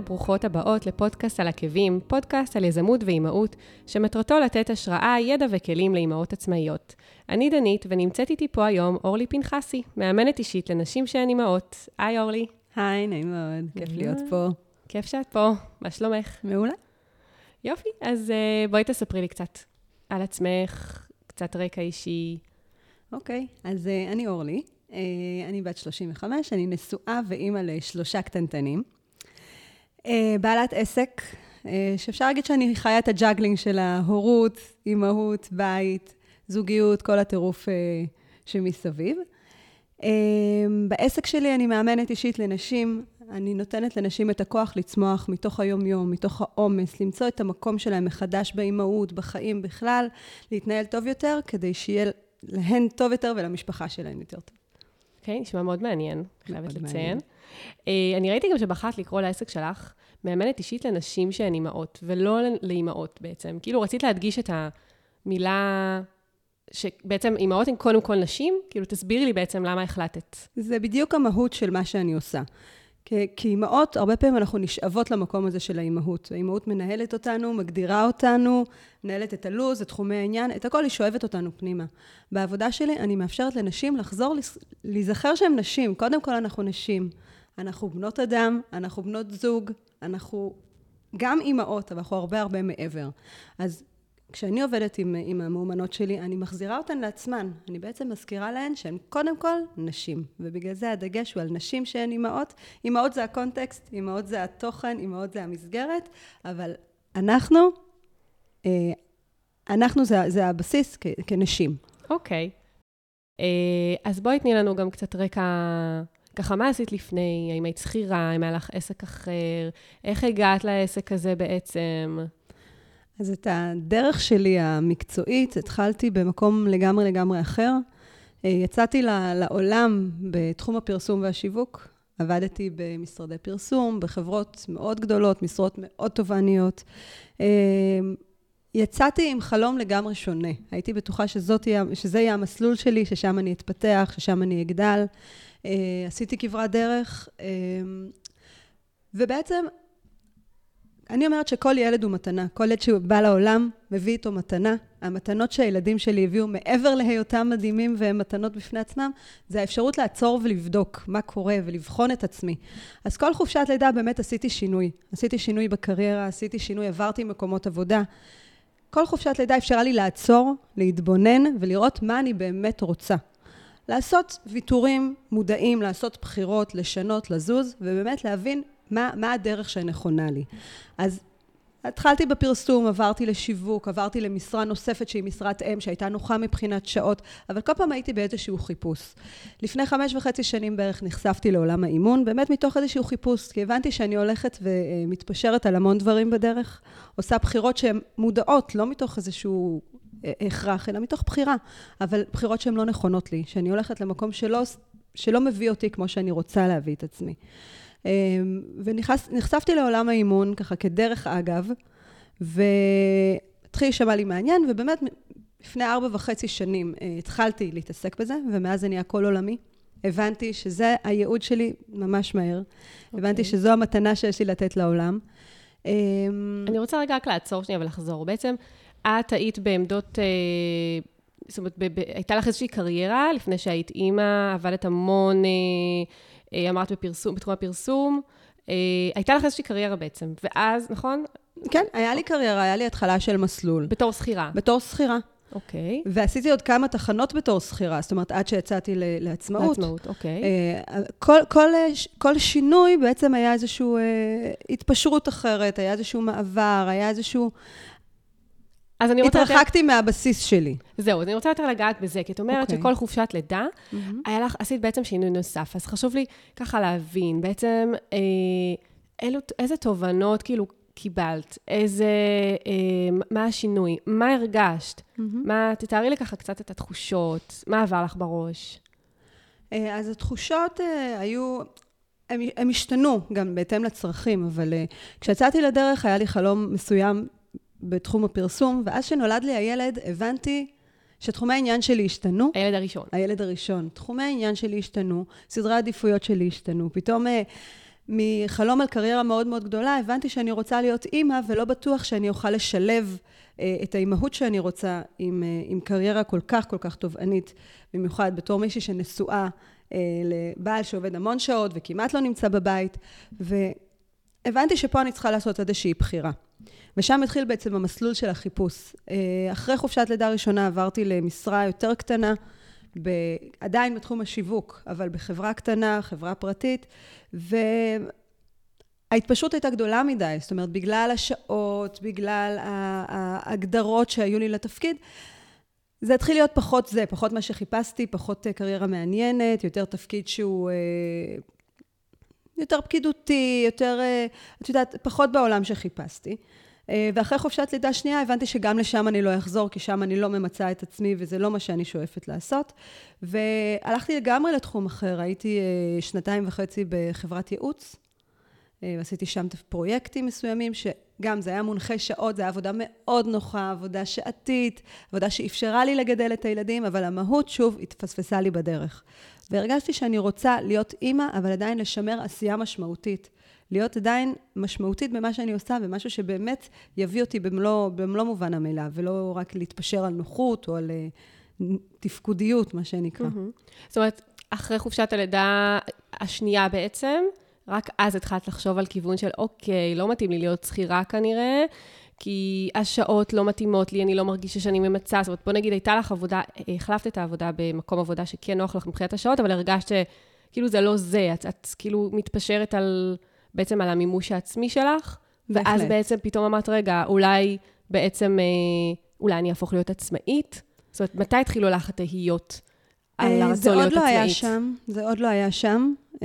היי, ברוכות הבאות לפודקאסט על עקבים, פודקאסט על יזמות ואימהות, שמטרתו לתת השראה, ידע וכלים לאימהות עצמאיות. אני דנית, ונמצאת איתי פה היום אורלי פנחסי, מאמנת אישית לנשים שהן אימהות. היי אורלי. היי, נעים מאוד, כיף להיות פה. כיף שאת פה, מה שלומך? מעולה. יופי, אז uh, בואי תספרי לי קצת על עצמך, קצת רקע אישי. אוקיי, אז uh, אני אורלי, uh, אני בת 35, אני נשואה ואימא לשלושה קטנטנים. אה, בעלת עסק, אה, שאפשר להגיד שאני חיה את ה juggling של ההורות, אימהות, בית, זוגיות, כל הטירוף אה, שמסביב. בעסק שלי אני מאמנת אישית לנשים, אני נותנת לנשים את הכוח לצמוח מתוך היום-יום, מתוך העומס, למצוא את המקום שלהן מחדש באימהות, בחיים בכלל, להתנהל טוב יותר, כדי שיהיה להן טוב יותר ולמשפחה שלהן יותר טוב. אוקיי, okay, נשמע מאוד מעניין, חייבת לציין. אני ראיתי גם שבחרת לקרוא לעסק שלך מאמנת אישית לנשים שהן אימהות, ולא לאימהות בעצם. כאילו, רצית להדגיש את המילה שבעצם אימהות הן קודם כל נשים? כאילו, תסבירי לי בעצם למה החלטת. זה בדיוק המהות של מה שאני עושה. כאימהות, הרבה פעמים אנחנו נשאבות למקום הזה של האימהות. האימהות מנהלת אותנו, מגדירה אותנו, מנהלת את הלו"ז, את תחומי העניין, את הכל היא שואבת אותנו פנימה. בעבודה שלי אני מאפשרת לנשים לחזור, להיזכר שהן נשים. קודם כל אנחנו נשים. אנחנו בנות אדם, אנחנו בנות זוג, אנחנו גם אימהות, אבל אנחנו הרבה הרבה מעבר. אז כשאני עובדת עם, עם המאומנות שלי, אני מחזירה אותן לעצמן. אני בעצם מזכירה להן שהן קודם כל נשים. ובגלל זה הדגש הוא על נשים שהן אימהות. אימהות זה הקונטקסט, אימהות זה התוכן, אימהות זה המסגרת, אבל אנחנו, אה, אנחנו זה, זה הבסיס כ, כנשים. אוקיי. Okay. אה, אז בואי תני לנו גם קצת רקע, ככה, מה עשית לפני? האם היית שכירה? האם היה לך עסק אחר? איך הגעת לעסק הזה בעצם? אז את הדרך שלי המקצועית התחלתי במקום לגמרי לגמרי אחר. אה, יצאתי לעולם בתחום הפרסום והשיווק. עבדתי במשרדי פרסום, בחברות מאוד גדולות, משרות מאוד תובעניות. אה, יצאתי עם חלום לגמרי שונה. הייתי בטוחה שזאת, שזה יהיה המסלול שלי, ששם אני אתפתח, ששם אני אגדל. אה, עשיתי כברת דרך, ובעצם אני אומרת שכל ילד הוא מתנה. כל ילד שבא לעולם מביא איתו מתנה. המתנות שהילדים שלי הביאו מעבר להיותם מדהימים והם מתנות בפני עצמם, זה האפשרות לעצור ולבדוק מה קורה ולבחון את עצמי. אז כל חופשת לידה באמת עשיתי שינוי. עשיתי שינוי בקריירה, עשיתי שינוי, עברתי מקומות עבודה. כל חופשת לידה אפשרה לי לעצור, להתבונן ולראות מה אני באמת רוצה. לעשות ויתורים מודעים, לעשות בחירות, לשנות, לזוז, ובאמת להבין מה, מה הדרך שנכונה לי. אז התחלתי בפרסום, עברתי לשיווק, עברתי למשרה נוספת שהיא משרת אם, שהייתה נוחה מבחינת שעות, אבל כל פעם הייתי באיזשהו חיפוש. לפני חמש וחצי שנים בערך נחשפתי לעולם האימון, באמת מתוך איזשהו חיפוש, כי הבנתי שאני הולכת ומתפשרת על המון דברים בדרך, עושה בחירות שהן מודעות, לא מתוך איזשהו הכרח, אלא מתוך בחירה, אבל בחירות שהן לא נכונות לי, שאני הולכת למקום שלא, שלא מביא אותי כמו שאני רוצה להביא את עצמי. אמ, ונחשפתי לעולם האימון, ככה כדרך אגב, והתחיל להישמע לי מעניין, ובאמת, לפני ארבע וחצי שנים אה, התחלתי להתעסק בזה, ומאז זה נהיה כל עולמי. הבנתי שזה הייעוד שלי ממש מהר. Okay. הבנתי אוקיי. שזו המתנה שיש לי לתת לעולם. אמ, אני רוצה רגע רק לעצור שנייה ולחזור. בעצם, את היית בעמדות... אה, זאת אומרת, הייתה לך איזושהי קריירה לפני שהיית אימא, עבדת המון, אה, אה, אמרת בפרסום, בתחום הפרסום. הייתה לך איזושהי קריירה בעצם, ואז, נכון? כן, היה לי קריירה, היה לי התחלה של מסלול. בתור שכירה. בתור שכירה. אוקיי. Okay. ועשיתי עוד כמה תחנות בתור שכירה, זאת אומרת, עד שיצאתי לעצמאות. לעצמאות, אוקיי. Okay. כל, כל, כל שינוי בעצם היה איזושהי התפשרות אחרת, היה איזשהו מעבר, היה איזשהו... אז אני רוצה... התרחקתי יותר... מהבסיס שלי. זהו, אז אני רוצה יותר לגעת בזה, כי את אומרת okay. אוקיי. שכל חופשת לידה, mm-hmm. היה לך, עשית בעצם שינוי נוסף. אז חשוב לי ככה להבין, בעצם, אה, אילו, איזה תובנות כאילו קיבלת? איזה, אה, מה השינוי? מה הרגשת? Mm-hmm. מה, תתארי לי ככה קצת את התחושות, מה עבר לך בראש? אה, אז התחושות אה, היו... הם, הם השתנו גם בהתאם לצרכים, אבל uh, כשיצאתי לדרך היה לי חלום מסוים בתחום הפרסום, ואז שנולד לי הילד, הבנתי שתחומי העניין שלי השתנו. הילד הראשון. הילד הראשון. תחומי העניין שלי השתנו, סדרי העדיפויות שלי השתנו. פתאום אה, מחלום על קריירה מאוד מאוד גדולה, הבנתי שאני רוצה להיות אימא, ולא בטוח שאני אוכל לשלב אה, את האימהות שאני רוצה עם, אה, עם קריירה כל כך כל כך תובענית, במיוחד בתור מישהי שנשואה אה, לבעל שעובד המון שעות וכמעט לא נמצא בבית, והבנתי שפה אני צריכה לעשות איזושהי בחירה. ושם התחיל בעצם המסלול של החיפוש. אחרי חופשת לידה ראשונה עברתי למשרה יותר קטנה, ב... עדיין בתחום השיווק, אבל בחברה קטנה, חברה פרטית, וההתפשטות הייתה גדולה מדי, זאת אומרת, בגלל השעות, בגלל ההגדרות שהיו לי לתפקיד, זה התחיל להיות פחות זה, פחות מה שחיפשתי, פחות אה, קריירה מעניינת, יותר תפקיד שהוא... אה, יותר פקידותי, יותר, אה, את יודעת, פחות בעולם שחיפשתי. ואחרי חופשת לידה שנייה הבנתי שגם לשם אני לא אחזור, כי שם אני לא ממצה את עצמי וזה לא מה שאני שואפת לעשות. והלכתי לגמרי לתחום אחר, הייתי שנתיים וחצי בחברת ייעוץ, ועשיתי שם פרויקטים מסוימים, שגם זה היה מונחה שעות, זו הייתה עבודה מאוד נוחה, עבודה שעתית, עבודה שאפשרה לי לגדל את הילדים, אבל המהות, שוב, התפספסה לי בדרך. והרגשתי שאני רוצה להיות אימא, אבל עדיין לשמר עשייה משמעותית. להיות עדיין משמעותית במה שאני עושה, ומשהו שבאמת יביא אותי במלוא, במלוא מובן המילה, ולא רק להתפשר על נוחות או על uh, תפקודיות, מה שנקרא. Mm-hmm. זאת אומרת, אחרי חופשת הלידה השנייה בעצם, רק אז התחלת לחשוב על כיוון של, אוקיי, לא מתאים לי להיות שכירה כנראה, כי השעות לא מתאימות לי, אני לא מרגישה שאני ממצה. זאת אומרת, בוא נגיד, הייתה לך עבודה, החלפת את העבודה במקום עבודה שכן נוח לך מבחינת השעות, אבל הרגשת שכאילו זה לא זה, את, את כאילו מתפשרת על, בעצם על המימוש העצמי שלך, בהחלט. ואז בעצם פתאום אמרת, רגע, אולי בעצם, אה, אולי אני אהפוך להיות עצמאית? זאת אומרת, מתי התחילו לך התהיות על אה, הרצון להיות עצמאית? זה עוד לא היה שם, זה עוד לא היה שם. Uh,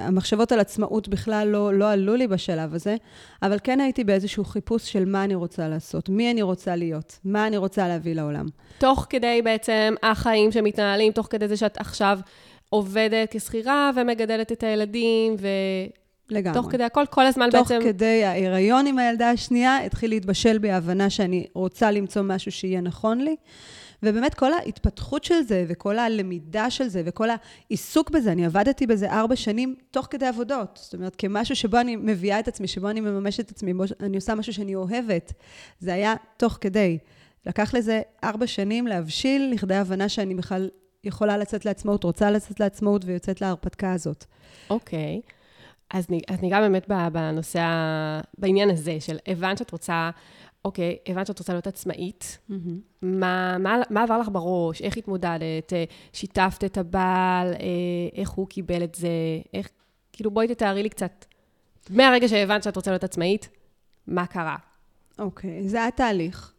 המחשבות על עצמאות בכלל לא, לא עלו לי בשלב הזה, אבל כן הייתי באיזשהו חיפוש של מה אני רוצה לעשות, מי אני רוצה להיות, מה אני רוצה להביא לעולם. תוך כדי בעצם החיים שמתנהלים, תוך כדי זה שאת עכשיו עובדת כשכירה ומגדלת את הילדים, ו... לגמרי. תוך כדי הכל, כל הזמן תוך בעצם... תוך כדי ההיריון עם הילדה השנייה, התחיל להתבשל בי ההבנה שאני רוצה למצוא משהו שיהיה נכון לי. ובאמת כל ההתפתחות של זה, וכל הלמידה של זה, וכל העיסוק בזה, אני עבדתי בזה ארבע שנים תוך כדי עבודות. זאת אומרת, כמשהו שבו אני מביאה את עצמי, שבו אני מממשת את עצמי, בו אני עושה משהו שאני אוהבת. זה היה תוך כדי. לקח לזה ארבע שנים להבשיל לכדי הבנה שאני בכלל יכולה לצאת לעצמאות, רוצה לצאת לעצמאות ויוצאת להרפתקה הזאת. אוקיי. Okay. אז, אז ניגע באמת בנושא, בעניין הזה של הבנת שאת רוצה אוקיי, הבנת שאת רוצה להיות עצמאית. Mm-hmm. מה, מה, מה עבר לך בראש? איך התמודדת? שיתפת את הבעל? אה, איך הוא קיבל את זה? איך... כאילו, בואי תתארי לי קצת. מהרגע שהבנת שאת רוצה להיות עצמאית, מה קרה? אוקיי, זה היה תהליך.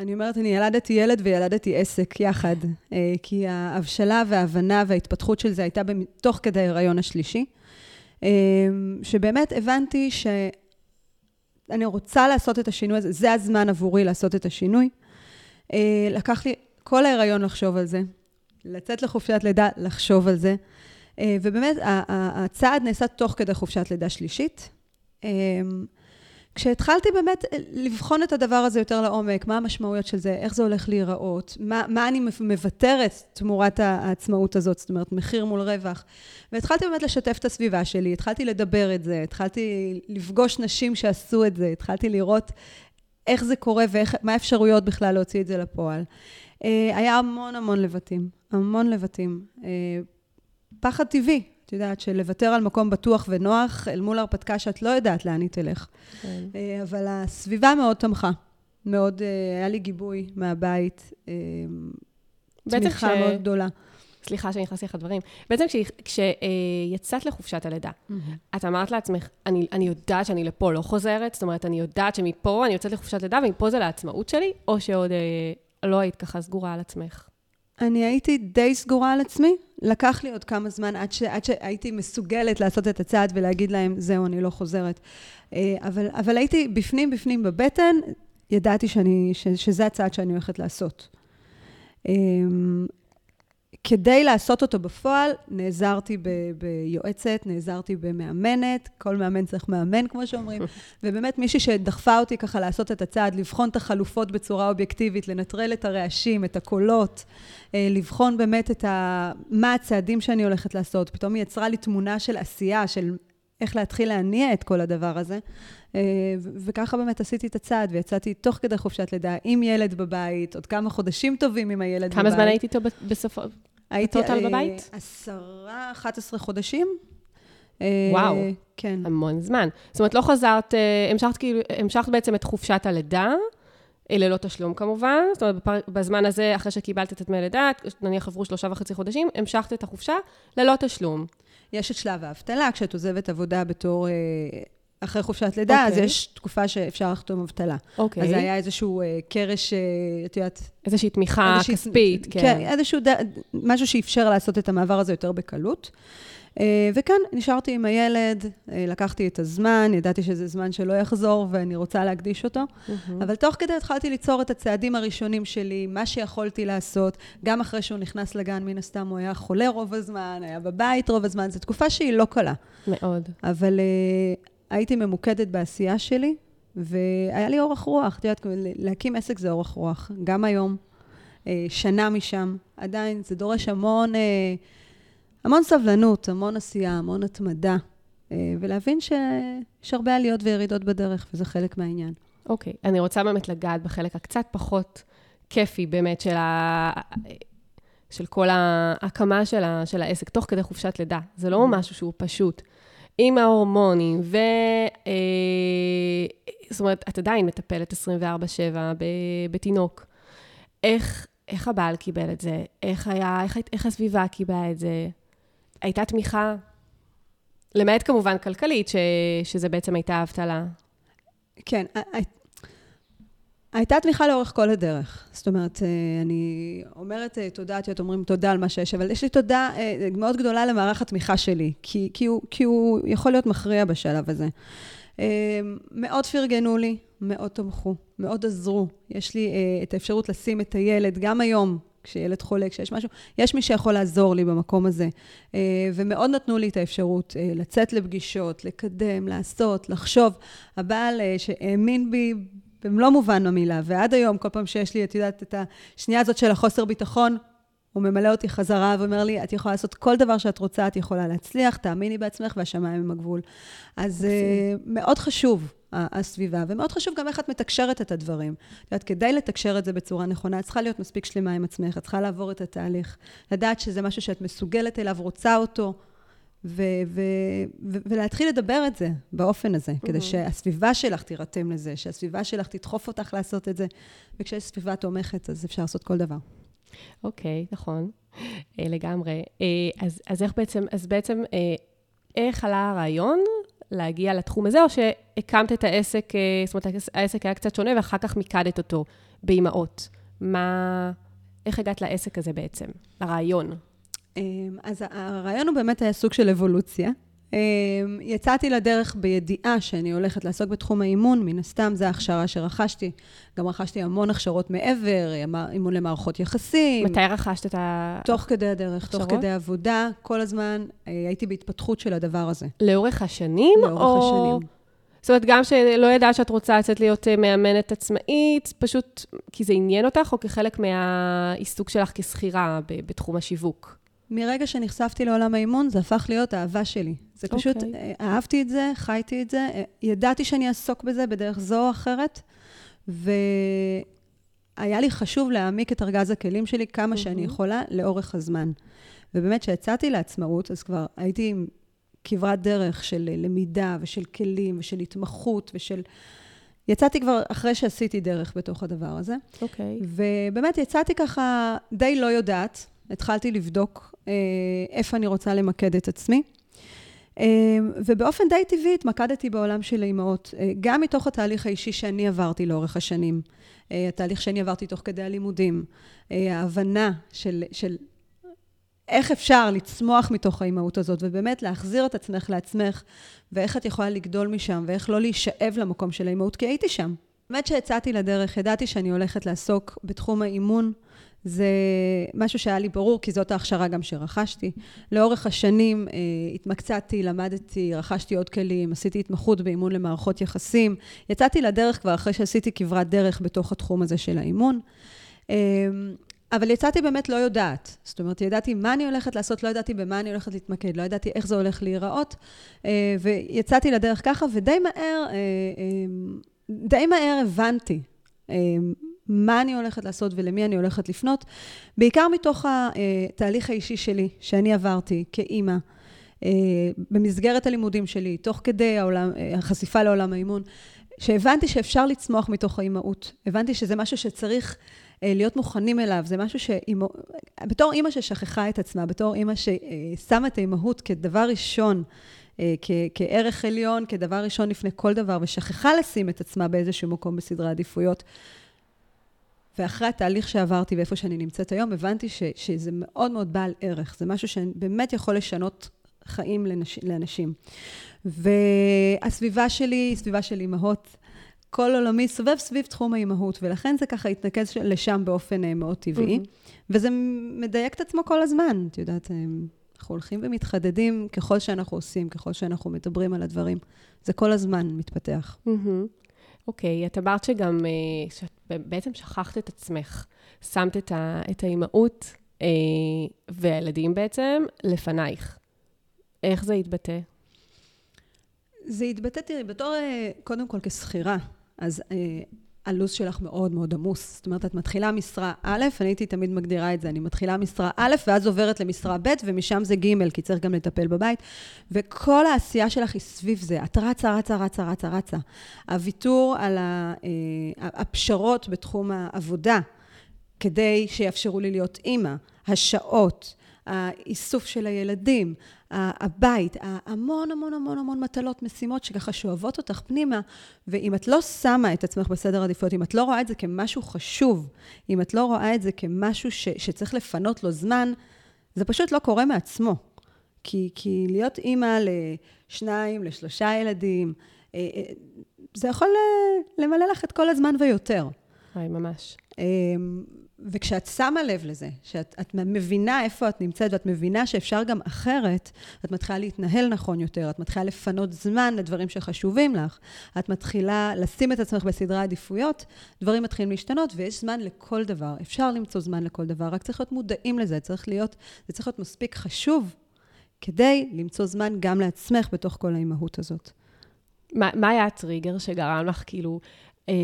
אני אומרת, אני ילדתי ילד וילדתי עסק יחד, אה, כי ההבשלה וההבנה וההתפתחות של זה הייתה תוך כדי ההיריון השלישי, שבאמת הבנתי ש... אני רוצה לעשות את השינוי הזה, זה הזמן עבורי לעשות את השינוי. אה, לקח לי כל ההיריון לחשוב על זה, לצאת לחופשת לידה, לחשוב על זה. אה, ובאמת, הצעד נעשה תוך כדי חופשת לידה שלישית. כשהתחלתי באמת אה, לבחון את הדבר הזה יותר לעומק, מה המשמעויות של זה, איך זה הולך להיראות, מה, מה אני מוותרת תמורת העצמאות הזאת, זאת אומרת, מחיר מול רווח. והתחלתי באמת לשתף את הסביבה שלי, התחלתי לדבר את זה, התחלתי לפגוש נשים שעשו את זה, התחלתי לראות איך זה קורה ומה האפשרויות בכלל להוציא את זה לפועל. אה, היה המון המון לבטים, המון לבטים. אה, פחד טבעי, את יודעת, של לוותר על מקום בטוח ונוח אל מול הרפתקה שאת לא יודעת לאן היא תלך. כן. אה, אבל הסביבה מאוד תמכה. מאוד, אה, היה לי גיבוי מהבית, אה, תמיכה ש... מאוד גדולה. סליחה שנכנסתי לך לדברים. בעצם כשיצאת לחופשת הלידה, mm-hmm. את אמרת לעצמך, אני, אני יודעת שאני לפה לא חוזרת, זאת אומרת, אני יודעת שמפה אני יוצאת לחופשת לידה ומפה זה לעצמאות שלי, או שעוד אה, לא היית ככה סגורה על עצמך? אני הייתי די סגורה על עצמי. לקח לי עוד כמה זמן עד, ש, עד שהייתי מסוגלת לעשות את הצעד ולהגיד להם, זהו, אני לא חוזרת. אה, אבל, אבל הייתי בפנים, בפנים בבטן, ידעתי שאני, ש, שזה הצעד שאני הולכת לעשות. כדי לעשות אותו בפועל, נעזרתי ב, ביועצת, נעזרתי במאמנת, כל מאמן צריך מאמן, כמו שאומרים, ובאמת מישהי שדחפה אותי ככה לעשות את הצעד, לבחון את החלופות בצורה אובייקטיבית, לנטרל את הרעשים, את הקולות, אה, לבחון באמת את ה... מה הצעדים שאני הולכת לעשות. פתאום היא יצרה לי תמונה של עשייה, של איך להתחיל להניע את כל הדבר הזה. אה, וככה באמת עשיתי את הצעד, ויצאתי תוך כדי חופשת לידה עם ילד בבית, עוד כמה חודשים טובים עם הילד כמה בבית. כמה זמן הייתי איתו בסופו? הייתי בטוטל בבית? עשרה, 11 חודשים. וואו. כן. המון זמן. זאת אומרת, לא חזרת, המשכת, כאילו, המשכת בעצם את חופשת הלידה. ללא תשלום כמובן, זאת אומרת, בזמן הזה, אחרי שקיבלת את דמי לידה, נניח עברו שלושה וחצי חודשים, המשכת את החופשה ללא תשלום. יש את שלב האבטלה, כשאת עוזבת עבודה בתור... אה, אחרי חופשת לידה, okay. אז אוקיי. יש תקופה שאפשר לחתום אבטלה. אוקיי. Okay. אז היה איזשהו אה, קרש, אה, את יודעת... איזושהי תמיכה איזושהי, כספית, כן. כן, איזשהו ד... משהו שאפשר לעשות את המעבר הזה יותר בקלות. אה, וכאן, נשארתי עם הילד, אה, לקחתי את הזמן, ידעתי שזה זמן שלא יחזור ואני רוצה להקדיש אותו, mm-hmm. אבל תוך כדי התחלתי ליצור את הצעדים הראשונים שלי, מה שיכולתי לעשות, גם אחרי שהוא נכנס לגן, מן הסתם הוא היה חולה רוב הזמן, היה בבית רוב הזמן, זו תקופה שהיא לא קלה. מאוד. אבל uh, הייתי ממוקדת בעשייה שלי, והיה לי אורך רוח. את יודעת, להקים עסק זה אורך רוח. גם היום, uh, שנה משם, עדיין זה דורש המון... Uh, המון סבלנות, המון עשייה, המון התמדה, אה, ולהבין שיש הרבה עליות וירידות בדרך, וזה חלק מהעניין. אוקיי, okay. אני רוצה באמת לגעת בחלק הקצת פחות כיפי באמת של, ה... של כל ההקמה של, ה... של העסק, תוך כדי חופשת לידה. זה לא mm-hmm. משהו שהוא פשוט. עם ההורמונים, ו... אה, זאת אומרת, את עדיין מטפלת 24-7 בתינוק. איך, איך הבעל קיבל את זה? איך היה, איך, איך הסביבה קיבלה את זה? הייתה תמיכה, למעט כמובן כלכלית, ש, שזה בעצם הייתה אבטלה. כן, הייתה תמיכה לאורך כל הדרך. זאת אומרת, אה, אני אומרת אה, תודה, את יודעת, אומרים תודה על מה שיש, אבל יש לי תודה אה, מאוד גדולה למערך התמיכה שלי, כי, כי, הוא, כי הוא יכול להיות מכריע בשלב הזה. מאוד פרגנו לי, מאוד תמכו, מאוד עזרו. יש לי את האפשרות לשים את הילד, גם היום, כשילד חולה, כשיש משהו, יש מי שיכול לעזור לי במקום הזה. ומאוד נתנו לי את האפשרות לצאת לפגישות, לקדם, לעשות, לחשוב. הבעל שהאמין בי במלוא מובן המילה, ועד היום, כל פעם שיש לי, את יודעת, את השנייה הזאת של החוסר ביטחון, הוא ממלא אותי חזרה ואומר לי, את יכולה לעשות כל דבר שאת רוצה, את יכולה להצליח, תאמיני בעצמך, והשמיים הם הגבול. אז uh, מאוד חשוב הסביבה, ומאוד חשוב גם איך את מתקשרת את הדברים. את יודעת, כדי לתקשר את זה בצורה נכונה, את צריכה להיות מספיק שלמה עם עצמך, את צריכה לעבור את התהליך, לדעת שזה משהו שאת מסוגלת אליו, רוצה אותו, ו- ו- ו- ולהתחיל לדבר את זה באופן הזה, mm-hmm. כדי שהסביבה שלך תירתם לזה, שהסביבה שלך תדחוף אותך לעשות את זה, וכשיש סביבה תומכת, אז אפשר לעשות כל דבר. אוקיי, okay, נכון, אה, לגמרי. אה, אז, אז איך בעצם, אז בעצם, אה, איך עלה הרעיון להגיע לתחום הזה, או שהקמת את העסק, זאת אומרת, העסק היה קצת שונה, ואחר כך מיקדת אותו באימהות. מה, איך הגעת לעסק הזה בעצם, לרעיון? אז הרעיון הוא באמת היה סוג של אבולוציה. אמ, יצאתי לדרך בידיעה שאני הולכת לעסוק בתחום האימון, מן הסתם זו ההכשרה שרכשתי. גם רכשתי המון הכשרות מעבר, אימון למערכות יחסים. מתי רכשת את ה... תוך כדי הדרך, הכשרות? תוך כדי עבודה, כל הזמן אה, הייתי בהתפתחות של הדבר הזה. לאורך השנים? לאורך או... השנים. זאת אומרת, גם שלא ידעת שאת רוצה לצאת להיות אה, מאמנת עצמאית, פשוט כי זה עניין אותך, או כחלק מהעיסוק שלך כשכירה בתחום השיווק? מרגע שנחשפתי לעולם האימון, זה הפך להיות אהבה שלי. זה פשוט, okay. אוקיי. אה, אהבתי את זה, חייתי את זה, אה, ידעתי שאני אעסוק בזה בדרך זו או אחרת, והיה לי חשוב להעמיק את ארגז הכלים שלי כמה mm-hmm. שאני יכולה לאורך הזמן. ובאמת, כשיצאתי לעצמאות, אז כבר הייתי עם כברת דרך של למידה ושל כלים ושל התמחות ושל... יצאתי כבר אחרי שעשיתי דרך בתוך הדבר הזה. אוקיי. Okay. ובאמת, יצאתי ככה די לא יודעת. התחלתי לבדוק אה, איפה אני רוצה למקד את עצמי. אה, ובאופן די טבעי התמקדתי בעולם של האימהות, אה, גם מתוך התהליך האישי שאני עברתי לאורך השנים, התהליך שאני עברתי תוך כדי הלימודים, ההבנה של, של איך אפשר לצמוח מתוך האימהות הזאת, ובאמת להחזיר את עצמך לעצמך, ואיך את יכולה לגדול משם, ואיך לא להישאב למקום של האימהות, כי הייתי שם. באמת שיצאתי לדרך, ידעתי שאני הולכת לעסוק בתחום האימון. זה משהו שהיה לי ברור, כי זאת ההכשרה גם שרכשתי. לאורך השנים אה, התמקצעתי, למדתי, רכשתי עוד כלים, עשיתי התמחות באימון למערכות יחסים. יצאתי לדרך כבר אחרי שעשיתי כברת דרך בתוך התחום הזה של האימון. אה, אבל יצאתי באמת לא יודעת. זאת אומרת, ידעתי מה אני הולכת לעשות, לא ידעתי במה אני הולכת להתמקד, לא ידעתי איך זה הולך להיראות, אה, ויצאתי לדרך ככה, ודי מהר, אה, די מהר הבנתי מה אני הולכת לעשות ולמי אני הולכת לפנות, בעיקר מתוך התהליך האישי שלי, שאני עברתי כאימא. במסגרת הלימודים שלי, תוך כדי העולם, החשיפה לעולם האימון, שהבנתי שאפשר לצמוח מתוך האימהות. הבנתי שזה משהו שצריך אה, להיות מוכנים אליו. זה משהו ש... בתור אימא ששכחה את עצמה, בתור אימא ששמה את האימהות כדבר ראשון, אה, כ- כערך עליון, כדבר ראשון לפני כל דבר, ושכחה לשים את עצמה באיזשהו מקום בסדרי עדיפויות. ואחרי התהליך שעברתי ואיפה שאני נמצאת היום, הבנתי ש, שזה מאוד מאוד בעל ערך. זה משהו שבאמת יכול לשנות חיים לנש, לאנשים. והסביבה שלי היא סביבה של אימהות. כל עולמי סובב סביב תחום האימהות, ולכן זה ככה התנקז לשם באופן אה, מאוד טבעי. Mm-hmm. וזה מדייק את עצמו כל הזמן, את יודעת, אה, אנחנו הולכים ומתחדדים ככל שאנחנו עושים, ככל שאנחנו מדברים על הדברים. זה כל הזמן מתפתח. אוקיי, mm-hmm. okay, את אמרת שגם, אה, שאת בעצם שכחת את עצמך, שמת את, ה, את האימהות והילדים בעצם לפנייך. איך זה התבטא? זה התבטא, תראי, בתור, קודם כל כשכירה, אז אה, הלו"ז שלך מאוד מאוד עמוס. זאת אומרת, את מתחילה משרה א', אני הייתי תמיד מגדירה את זה, אני מתחילה משרה א', ואז עוברת למשרה ב', ומשם זה ג', כי צריך גם לטפל בבית. וכל העשייה שלך היא סביב זה. את רצה, רצה, רצה, רצה, רצה. הוויתור על ה, אה, הפשרות בתחום העבודה, כדי שיאפשרו לי להיות אימא, השעות, האיסוף של הילדים, הבית, המון המון המון המון מטלות, משימות שככה שואבות אותך פנימה, ואם את לא שמה את עצמך בסדר עדיפויות, אם את לא רואה את זה כמשהו חשוב, אם את לא רואה את זה כמשהו ש, שצריך לפנות לו זמן, זה פשוט לא קורה מעצמו. כי, כי להיות אימא לשניים, לשלושה ילדים, אה, אה, זה יכול למלא לך את כל הזמן ויותר. היי, ממש. וכשאת שמה לב לזה, שאת מבינה איפה את נמצאת ואת מבינה שאפשר גם אחרת, את מתחילה להתנהל נכון יותר, את מתחילה לפנות זמן לדברים שחשובים לך, את מתחילה לשים את עצמך בסדרי עדיפויות, דברים מתחילים להשתנות ויש זמן לכל דבר. אפשר למצוא זמן לכל דבר, רק צריך להיות מודעים לזה, צריך להיות, זה צריך להיות מספיק חשוב כדי למצוא זמן גם לעצמך בתוך כל האימהות הזאת. מה, מה היה הטריגר שגרם לך כאילו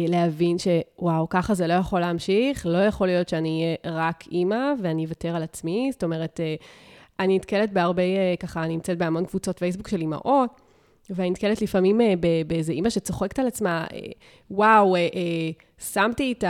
להבין שוואו, ככה זה לא יכול להמשיך, לא יכול להיות שאני אהיה רק אימא ואני אוותר על עצמי. זאת אומרת, אה, אני נתקלת בהרבה, אה, ככה, אני נמצאת בהמון קבוצות פייסבוק של אימהות, ואני נתקלת לפעמים באיזה אימא שצוחקת על עצמה, וואו, שמתי את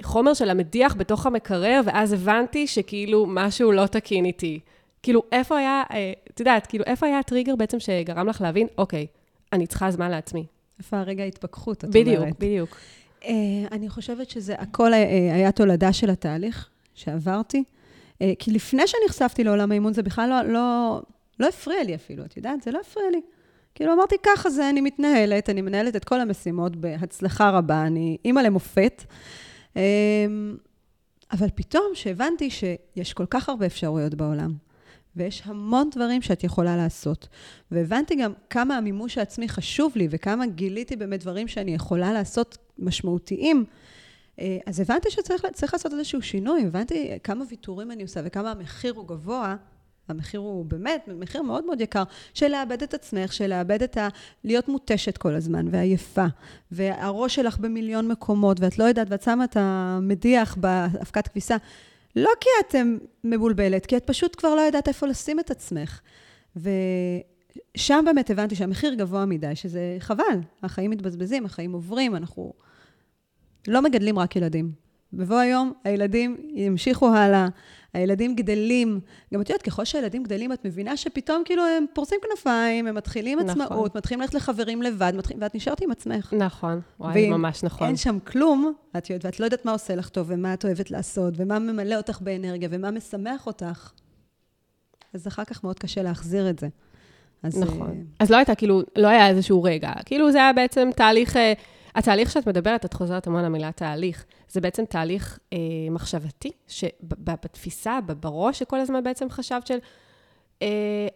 החומר של המדיח בתוך המקרר, ואז הבנתי שכאילו משהו לא תקין איתי. כאילו, איפה היה, את יודעת, כאילו, איפה היה הטריגר בעצם שגרם לך להבין, אוקיי, אני צריכה זמן לעצמי. איפה הרגע ההתפכחות, את בדיוק, אומרת. בדיוק, בדיוק. Uh, אני חושבת שזה הכל uh, היה תולדה של התהליך שעברתי. Uh, כי לפני שנחשפתי לעולם האימון, זה בכלל לא, לא, לא הפריע לי אפילו, את יודעת? זה לא הפריע לי. כאילו, אמרתי, ככה זה, אני מתנהלת, אני מנהלת את כל המשימות בהצלחה רבה, אני אימא למופת. אבל פתאום, שהבנתי שיש כל כך הרבה אפשרויות בעולם, ויש המון דברים שאת יכולה לעשות. והבנתי גם כמה המימוש העצמי חשוב לי, וכמה גיליתי באמת דברים שאני יכולה לעשות משמעותיים. אה, אז הבנתי שצריך לעשות איזשהו שינוי, הבנתי כמה ויתורים אני עושה וכמה המחיר הוא גבוה. המחיר הוא באמת מחיר מאוד מאוד יקר, של לאבד את עצמך, של לאבד את ה... להיות מותשת כל הזמן ועייפה, והראש שלך במיליון מקומות, ואת לא יודעת, ואת שמה את המדיח באבקת כביסה. לא כי את מבולבלת, כי את פשוט כבר לא יודעת איפה לשים את עצמך. ושם באמת הבנתי שהמחיר גבוה מדי, שזה חבל. החיים מתבזבזים, החיים עוברים, אנחנו לא מגדלים רק ילדים. בבוא היום, הילדים ימשיכו הלאה, הילדים גדלים. גם את יודעת, ככל שהילדים גדלים, את מבינה שפתאום כאילו הם פורסים כנפיים, הם מתחילים נכון. עצמאות, מתחילים ללכת לחברים לבד, מתחיל, ואת נשארת עם עצמך. נכון, וואי, ממש נכון. אין שם כלום, את יודעת, ואת לא יודעת מה עושה לך טוב, ומה את אוהבת לעשות, ומה ממלא אותך באנרגיה, ומה משמח אותך. אז אחר כך מאוד קשה להחזיר את זה. אז, נכון. Uh... אז לא הייתה, כאילו, לא היה איזשהו רגע. כאילו, זה היה בעצם תהליך... התהליך שאת מדברת, את חוזרת המון למילה תהליך, זה בעצם תהליך אה, מחשבתי, שבתפיסה, בראש, שכל הזמן בעצם חשבת של, אה,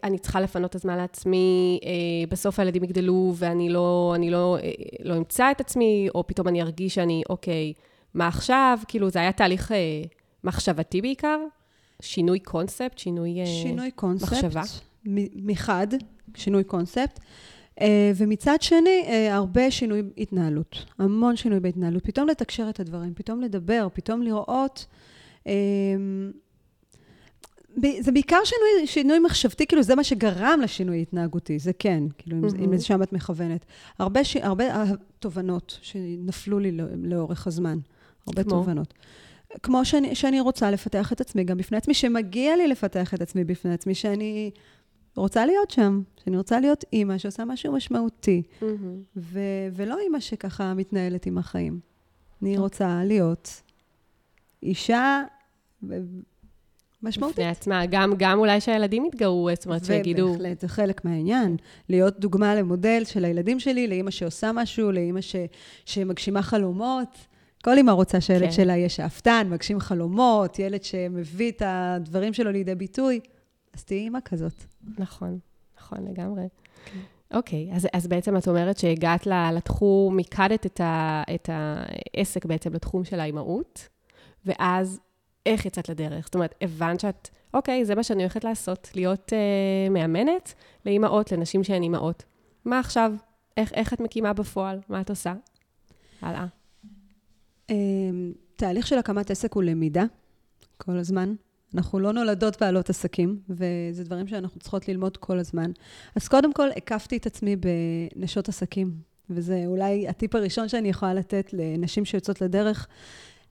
אני צריכה לפנות את הזמן לעצמי, אה, בסוף הילדים יגדלו ואני לא, אני לא, אה, לא אמצא את עצמי, או פתאום אני ארגיש שאני, אוקיי, מה עכשיו? כאילו, זה היה תהליך... אה, מחשבתי בעיקר? שינוי קונספט, שינוי, אה, שינוי קונספט, מחשבה? מחד, שינוי קונספט. אה, ומצד שני, אה, הרבה שינוי התנהלות, המון שינוי בהתנהלות. פתאום לתקשר את הדברים, פתאום לדבר, פתאום לראות. זה בעיקר שינוי, שינוי מחשבתי, כאילו זה מה שגרם לשינוי התנהגותי, זה כן, כאילו mm-hmm. אם לשם את מכוונת. הרבה, ש... הרבה תובנות שנפלו לי לאורך הזמן, הרבה כמו? תובנות. כמו שאני, שאני רוצה לפתח את עצמי גם בפני עצמי, שמגיע לי לפתח את עצמי בפני עצמי, שאני רוצה להיות שם, שאני רוצה להיות אימא שעושה משהו משמעותי, mm-hmm. ו- ולא אימא שככה מתנהלת עם החיים. אני אוקיי. רוצה להיות אישה משמעותית. בפני עצמה, גם, גם אולי שהילדים יתגאו, זאת אומרת, שיגידו... ובהחלט, זה חלק מהעניין. להיות דוגמה למודל של הילדים שלי, לאימא שעושה משהו, לאימא ש, שמגשימה חלומות. כל אימא רוצה שהילד כן. שלה יהיה שאפתן, מגשים חלומות, ילד שמביא את הדברים שלו לידי ביטוי. אז תהיי אימא כזאת. נכון, נכון לגמרי. כן. אוקיי, אז, אז בעצם את אומרת שהגעת לתחום, מיקדת את, ה, את העסק בעצם לתחום של האימהות, ואז איך יצאת לדרך? זאת אומרת, הבנת שאת, אוקיי, זה מה שאני הולכת לעשות, להיות אה, מאמנת לאימהות, לנשים שהן אימהות. מה עכשיו? איך, איך את מקימה בפועל? מה את עושה? הלאה. אמ, תהליך של הקמת עסק הוא למידה, כל הזמן. אנחנו לא נולדות בעלות עסקים, וזה דברים שאנחנו צריכות ללמוד כל הזמן. אז קודם כל, הקפתי את עצמי בנשות עסקים, וזה אולי הטיפ הראשון שאני יכולה לתת לנשים שיוצאות לדרך,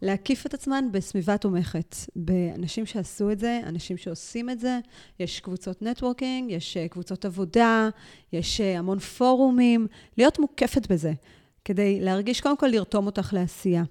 להקיף את עצמן בסביבה תומכת, באנשים שעשו את זה, אנשים שעושים את זה. יש קבוצות נטוורקינג, יש אה, קבוצות עבודה, יש אה, המון פורומים. להיות מוקפת בזה, כדי להרגיש, קודם כל, לרתום אותך לעשייה.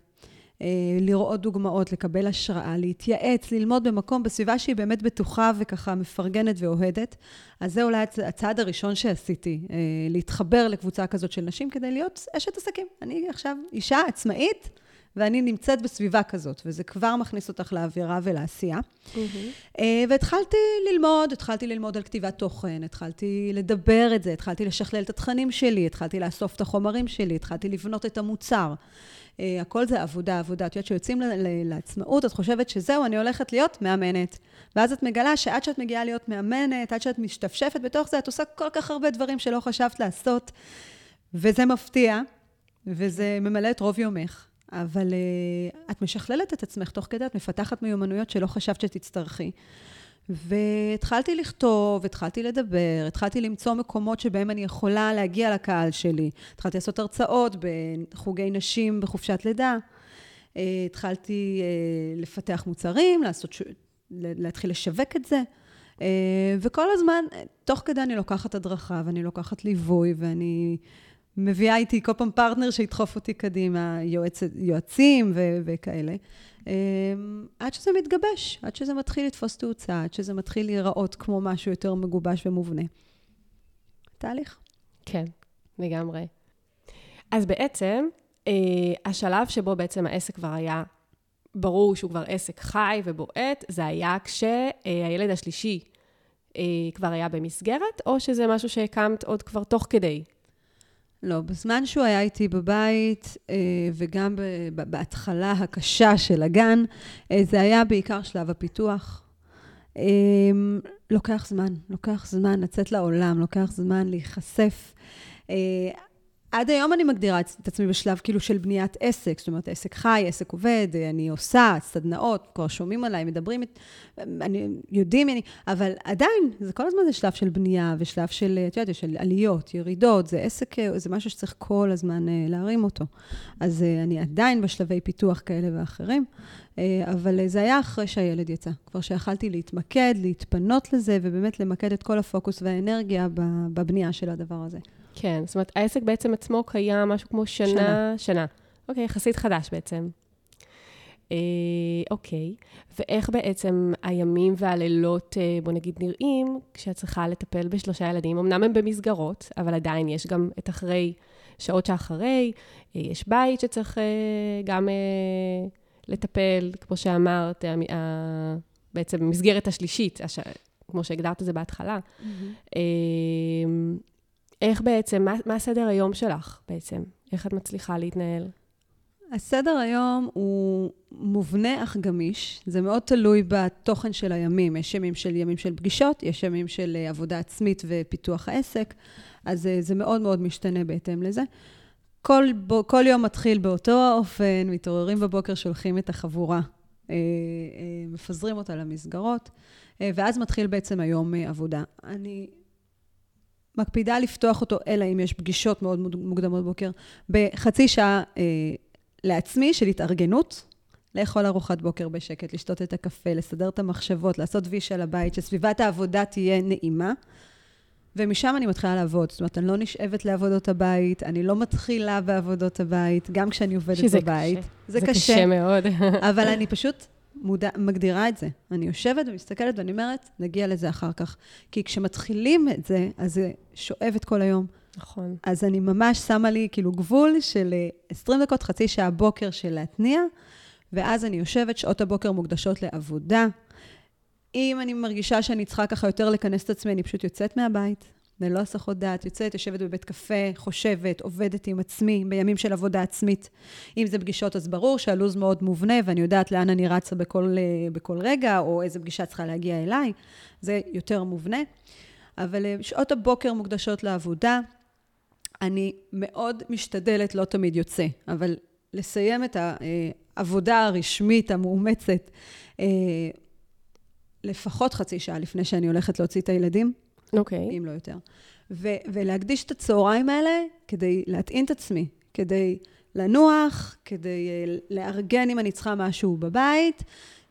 אה, לראות דוגמאות, לקבל השראה, להתייעץ, ללמוד במקום, בסביבה שהיא באמת בטוחה וככה מפרגנת ואוהדת. אז זה אולי הצעד הראשון שעשיתי, להתחבר לקבוצה כזאת של נשים כדי להיות אשת עסקים. אני עכשיו אישה עצמאית. ואני נמצאת בסביבה כזאת, וזה כבר מכניס אותך לאווירה ולעשייה. Mm-hmm. והתחלתי ללמוד, התחלתי ללמוד על כתיבת תוכן, התחלתי לדבר את זה, התחלתי לשכלל את התכנים שלי, התחלתי לאסוף את החומרים שלי, התחלתי לבנות את המוצר. Uh, הכל זה עבודה, עבודה. את יודעת, כשיוצאים לעצמאות, את חושבת שזהו, אני הולכת להיות מאמנת. ואז את מגלה שעד שאת מגיעה להיות מאמנת, עד שאת משתפשפת בתוך זה, את עושה כל כך הרבה דברים שלא חשבת לעשות, וזה מפתיע, וזה ממלא את רוב יומך. אבל uh, את משכללת את עצמך תוך כדי, את מפתחת מיומנויות שלא חשבת שתצטרכי. והתחלתי לכתוב, התחלתי לדבר, התחלתי למצוא מקומות שבהם אני יכולה להגיע לקהל שלי. התחלתי לעשות הרצאות בחוגי נשים בחופשת לידה. Uh, התחלתי uh, לפתח מוצרים, לעשות, להתחיל לשווק את זה. Uh, וכל הזמן, תוך כדי אני לוקחת הדרכה, ואני לוקחת ליווי, ואני מביאה איתי כל פעם פרטנר שידחוף אותי קדימה, יועצ, יועצים ו- וכאלה. אמ, עד שזה מתגבש, עד שזה מתחיל לתפוס תאוצה, עד שזה מתחיל להיראות כמו משהו יותר מגובש ומובנה. תהליך. כן, לגמרי. אז בעצם, אה, השלב שבו בעצם העסק כבר היה ברור שהוא כבר עסק חי ובועט, זה היה כשהילד השלישי אה, כבר היה במסגרת, או שזה משהו שהקמת עוד כבר תוך כדי? לא, בזמן שהוא היה איתי בבית, אה, וגם בהתחלה הקשה של הגן, אה, זה היה בעיקר שלב הפיתוח. אה, לוקח זמן, לוקח זמן לצאת לעולם, לוקח זמן להיחשף. עד היום אני מגדירה את עצמי בשלב כאילו של בניית עסק, זאת אומרת, עסק חי, עסק עובד, אני עושה סדנאות, כבר שומעים עליי, מדברים, אני, יודעים, אני, אבל עדיין, זה כל הזמן זה שלב של בנייה ושלב של, את יודעת, של עליות, ירידות, זה עסק, זה משהו שצריך כל הזמן אה, להרים אותו. אז אה, אני עדיין בשלבי פיתוח כאלה ואחרים, אה, אבל זה היה אחרי שהילד יצא. כבר שיכלתי להתמקד, להתפנות לזה, ובאמת למקד את כל הפוקוס והאנרגיה בבנייה של הדבר הזה. כן, זאת אומרת, העסק בעצם עצמו קיים משהו כמו שנה, שנה. שנה. אוקיי, יחסית חדש בעצם. אה, אוקיי, ואיך בעצם הימים והלילות, אה, בוא נגיד, נראים כשאת צריכה לטפל בשלושה ילדים? אמנם הם במסגרות, אבל עדיין יש גם את אחרי, שעות שאחרי, אה, יש בית שצריך אה, גם אה, לטפל, כמו שאמרת, אה, אה, בעצם במסגרת השלישית, הש... כמו שהגדרת את זה בהתחלה. Mm-hmm. אה, איך בעצם, מה, מה סדר היום שלך בעצם? איך את מצליחה להתנהל? הסדר היום הוא מובנה אך גמיש. זה מאוד תלוי בתוכן של הימים. יש ימים של ימים של פגישות, יש ימים של אה, עבודה עצמית ופיתוח העסק, אז אה, זה מאוד מאוד משתנה בהתאם לזה. כל, בו, כל יום מתחיל באותו האופן, מתעוררים בבוקר, שולחים את החבורה, אה, מפזרים אותה למסגרות, ואז מתחיל בעצם היום עבודה. אני מקפידה לפתוח אותו, אלא אם יש פגישות מאוד מוקדמות בוקר, בחצי שעה לעצמי של התארגנות, לאכול ארוחת בוקר בשקט, לשתות את הקפה, לסדר את המחשבות, לעשות וי של הבית, שסביבת העבודה תהיה נעימה. ומשם אני מתחילה לעבוד. זאת אומרת, אני לא נשאבת לעבודות הבית, אני לא מתחילה בעבודות הבית, גם כשאני עובדת שזה בבית. קשה. זה, זה קשה. קשה מאוד. אבל אני פשוט מודע, מגדירה את זה. אני יושבת ומסתכלת ואני אומרת, נגיע לזה אחר כך. כי כשמתחילים את זה, אז זה שואב את כל היום. נכון. אז אני ממש שמה לי כאילו גבול של 20 אה, דקות, חצי שעה בוקר של להתניע, ואז אני יושבת, שעות הבוקר מוקדשות לעבודה. אם אני מרגישה שאני צריכה ככה יותר לכנס את עצמי, אני פשוט יוצאת מהבית, ללא הסחות דעת, יוצאת, יושבת בבית קפה, חושבת, עובדת עם עצמי, בימים של עבודה עצמית. אם זה פגישות, אז ברור שהלו"ז מאוד מובנה, ואני יודעת לאן אני רצה בכל, אה, בכל רגע, או איזה פגישה צריכה להגיע אליי. זה יותר מובנה. אבל אה, שעות הבוקר מוקדשות לעבודה. אני מאוד משתדלת, לא תמיד יוצא, אבל לסיים את העבודה הרשמית, המאומצת, אה, לפחות חצי שעה לפני שאני הולכת להוציא את הילדים. אוקיי. Okay. אם לא יותר. ו- ולהקדיש את הצהריים האלה כדי להטעין את עצמי, כדי לנוח, כדי uh, לארגן אם אני צריכה משהו בבית,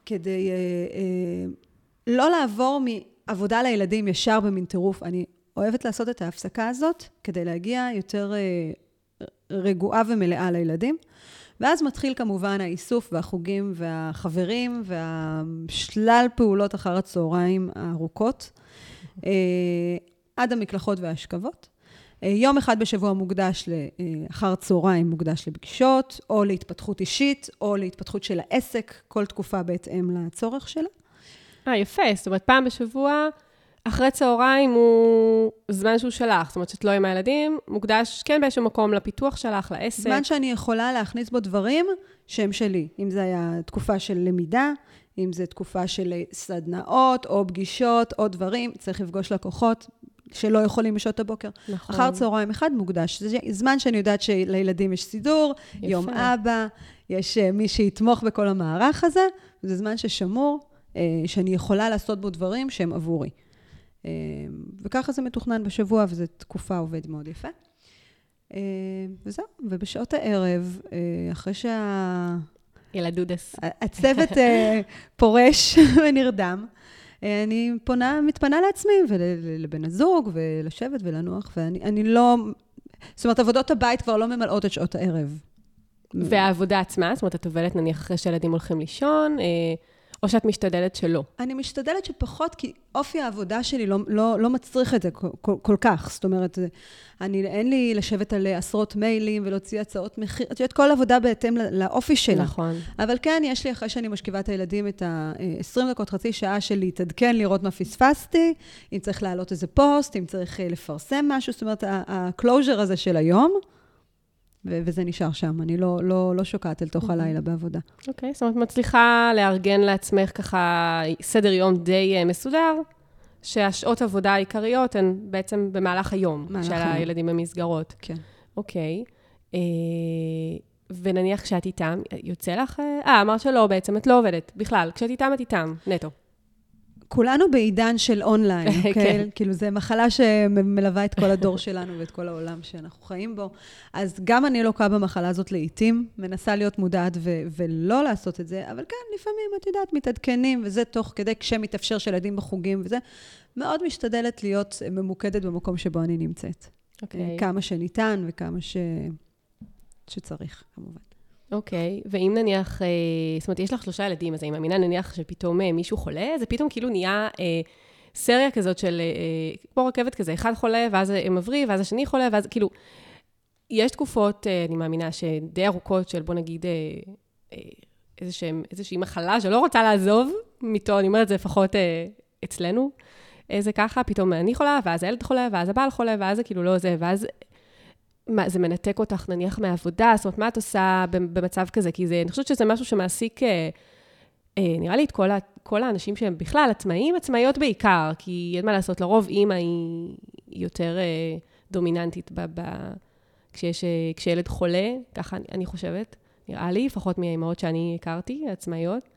כדי uh, uh, לא לעבור מעבודה לילדים ישר במין טירוף. אני אוהבת לעשות את ההפסקה הזאת כדי להגיע יותר uh, רגועה ומלאה לילדים. ואז מתחיל כמובן האיסוף והחוגים והחברים והשלל פעולות אחר הצהריים הארוכות, עד המקלחות והאשכבות. אה, יום אחד בשבוע מוקדש לאחר צהריים מוקדש לפגישות, או להתפתחות אישית, או להתפתחות של העסק, כל תקופה בהתאם לצורך שלה. אה, יפה. זאת אומרת, פעם בשבוע אחרי צהריים הוא זמן שהוא שלך, זאת אומרת שאת לא עם הילדים, מוקדש כן באיזשהו מקום לפיתוח שלך, לעסק. זמן שאני יכולה להכניס בו דברים שהם שלי. אם זה היה תקופה של למידה, אם זה תקופה של סדנאות, או פגישות, או דברים, צריך לפגוש לקוחות שלא יכולים בשעות הבוקר. נכון. אחר צהריים אחד מוקדש. זה זמן שאני יודעת שלילדים יש סידור, יפה. יום אבא, יש אה, מי שיתמוך בכל המערך הזה, זה זמן ששמור, אה, שאני יכולה לעשות בו דברים שהם עבורי. אמ, וככה זה מתוכנן בשבוע, וזו תקופה עובד מאוד יפה. וזהו, ובשעות הערב, אה, אחרי שה... ילדודס. הצוות אה, פורש ונרדם, אה, אני פונה, מתפנה לעצמי ולבן הזוג, ולשבת ולנוח, ואני לא... זאת אומרת, עבודות הבית כבר לא ממלאות את שעות הערב. והעבודה עצמה, זאת אומרת, את עובדת נניח אחרי שילדים הולכים לישון, או שאת משתדלת שלא? אני משתדלת שפחות, כי אופי העבודה שלי לא, לא, לא מצריך את זה כל, כל, כל כך. זאת אומרת, אני, אין לי לשבת על עשרות מיילים ולהוציא הצעות מחיר. את יודעת, כל עבודה בהתאם לאופי שלה. נכון. אבל כן, יש לי, אחרי שאני משכיבה את הילדים, את ה-20 דקות, חצי שעה של להתעדכן, לראות מה פספסתי, אם צריך להעלות איזה פוסט, אם צריך אה, לפרסם משהו. זאת אומרת, ה-closure הזה של היום, וזה נשאר שם, אני לא, לא, לא שוקעת אל תוך אוקיי. הלילה בעבודה. אוקיי, okay, זאת אומרת, מצליחה לארגן לעצמך ככה סדר יום די uh, מסודר, שהשעות עבודה העיקריות הן בעצם במהלך היום, של היום. הילדים במסגרות. כן. אוקיי. Okay. Uh, ונניח כשאת איתם, יוצא לך... אה, אה, אמרת שלא, בעצם את לא עובדת. בכלל, כשאת איתם, את איתם, נטו. כולנו בעידן של אונליין, אוקיי? כן. כאילו, זו מחלה שמלווה את כל הדור שלנו ואת כל העולם שאנחנו חיים בו. אז גם אני לוקה במחלה הזאת לעיתים, מנסה להיות מודעת ו- ולא לעשות את זה, אבל כן, לפעמים, את יודעת, מתעדכנים, וזה תוך כדי כשמתאפשר של ילדים בחוגים וזה. מאוד משתדלת להיות ממוקדת במקום שבו אני נמצאת. אוקיי. כמה שניתן וכמה ש... שצריך, כמובן. אוקיי, okay. ואם נניח, אה, זאת אומרת, יש לך שלושה ילדים, אז אני מאמינה נניח שפתאום אה, מישהו חולה, זה פתאום כאילו נהיה אה, סריה כזאת של, אה, כמו רכבת כזה, אחד חולה, ואז מבריא, ואז השני חולה, ואז כאילו, יש תקופות, אה, אני מאמינה, שדי ארוכות של, בוא נגיד, אה, אה, איזושה, איזושהי מחלה שלא רוצה לעזוב מיטו, אני אומרת, זה לפחות אה, אצלנו. אה, זה ככה, פתאום אני חולה, ואז הילד חולה, ואז הבעל חולה, ואז זה כאילו לא זה, ואז מה, זה מנתק אותך נניח מהעבודה? זאת אומרת, מה את עושה במצב כזה? כי זה, אני חושבת שזה משהו שמעסיק, אה, אה, נראה לי, את כל, ה, כל האנשים שהם בכלל עצמאים, עצמאיות בעיקר, כי אין מה לעשות, לרוב אימא היא יותר אה, דומיננטית ב, ב, כשיש, אה, כשילד חולה, ככה אני, אני חושבת, נראה לי, לפחות מהאימהות שאני הכרתי, עצמאיות.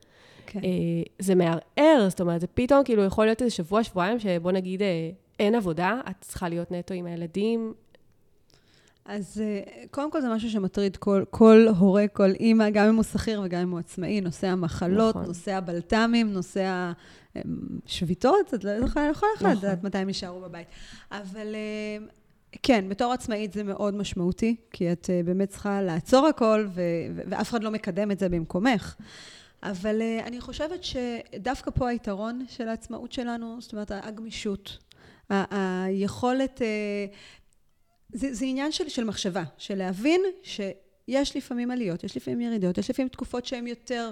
כן. אה, זה מערער, זאת אומרת, זה פתאום כאילו יכול להיות איזה שבוע, שבועיים, שבוא נגיד אה, אין עבודה, את צריכה להיות נטו עם הילדים, אז אה, קודם כל זה משהו שמטריד כל, כל הורה, כל אימא, גם אם הוא שכיר וגם אם הוא עצמאי, נושא המחלות, נכון. נושא הבלת"מים, נושא השביתות, את לא יכולה לכל אחד נכון. לדעת מתי הם יישארו בבית. אבל אה, כן, בתור עצמאית זה מאוד משמעותי, כי את אה, באמת צריכה לעצור הכל, ו- ואף אחד לא מקדם את זה במקומך. אבל אני חושבת שדווקא פה היתרון של העצמאות שלנו, זאת אומרת, הגמישות, היכולת זה, זה עניין של, של מחשבה, של להבין שיש לפעמים עליות, יש לפעמים ירידות, יש לפעמים תקופות שהן יותר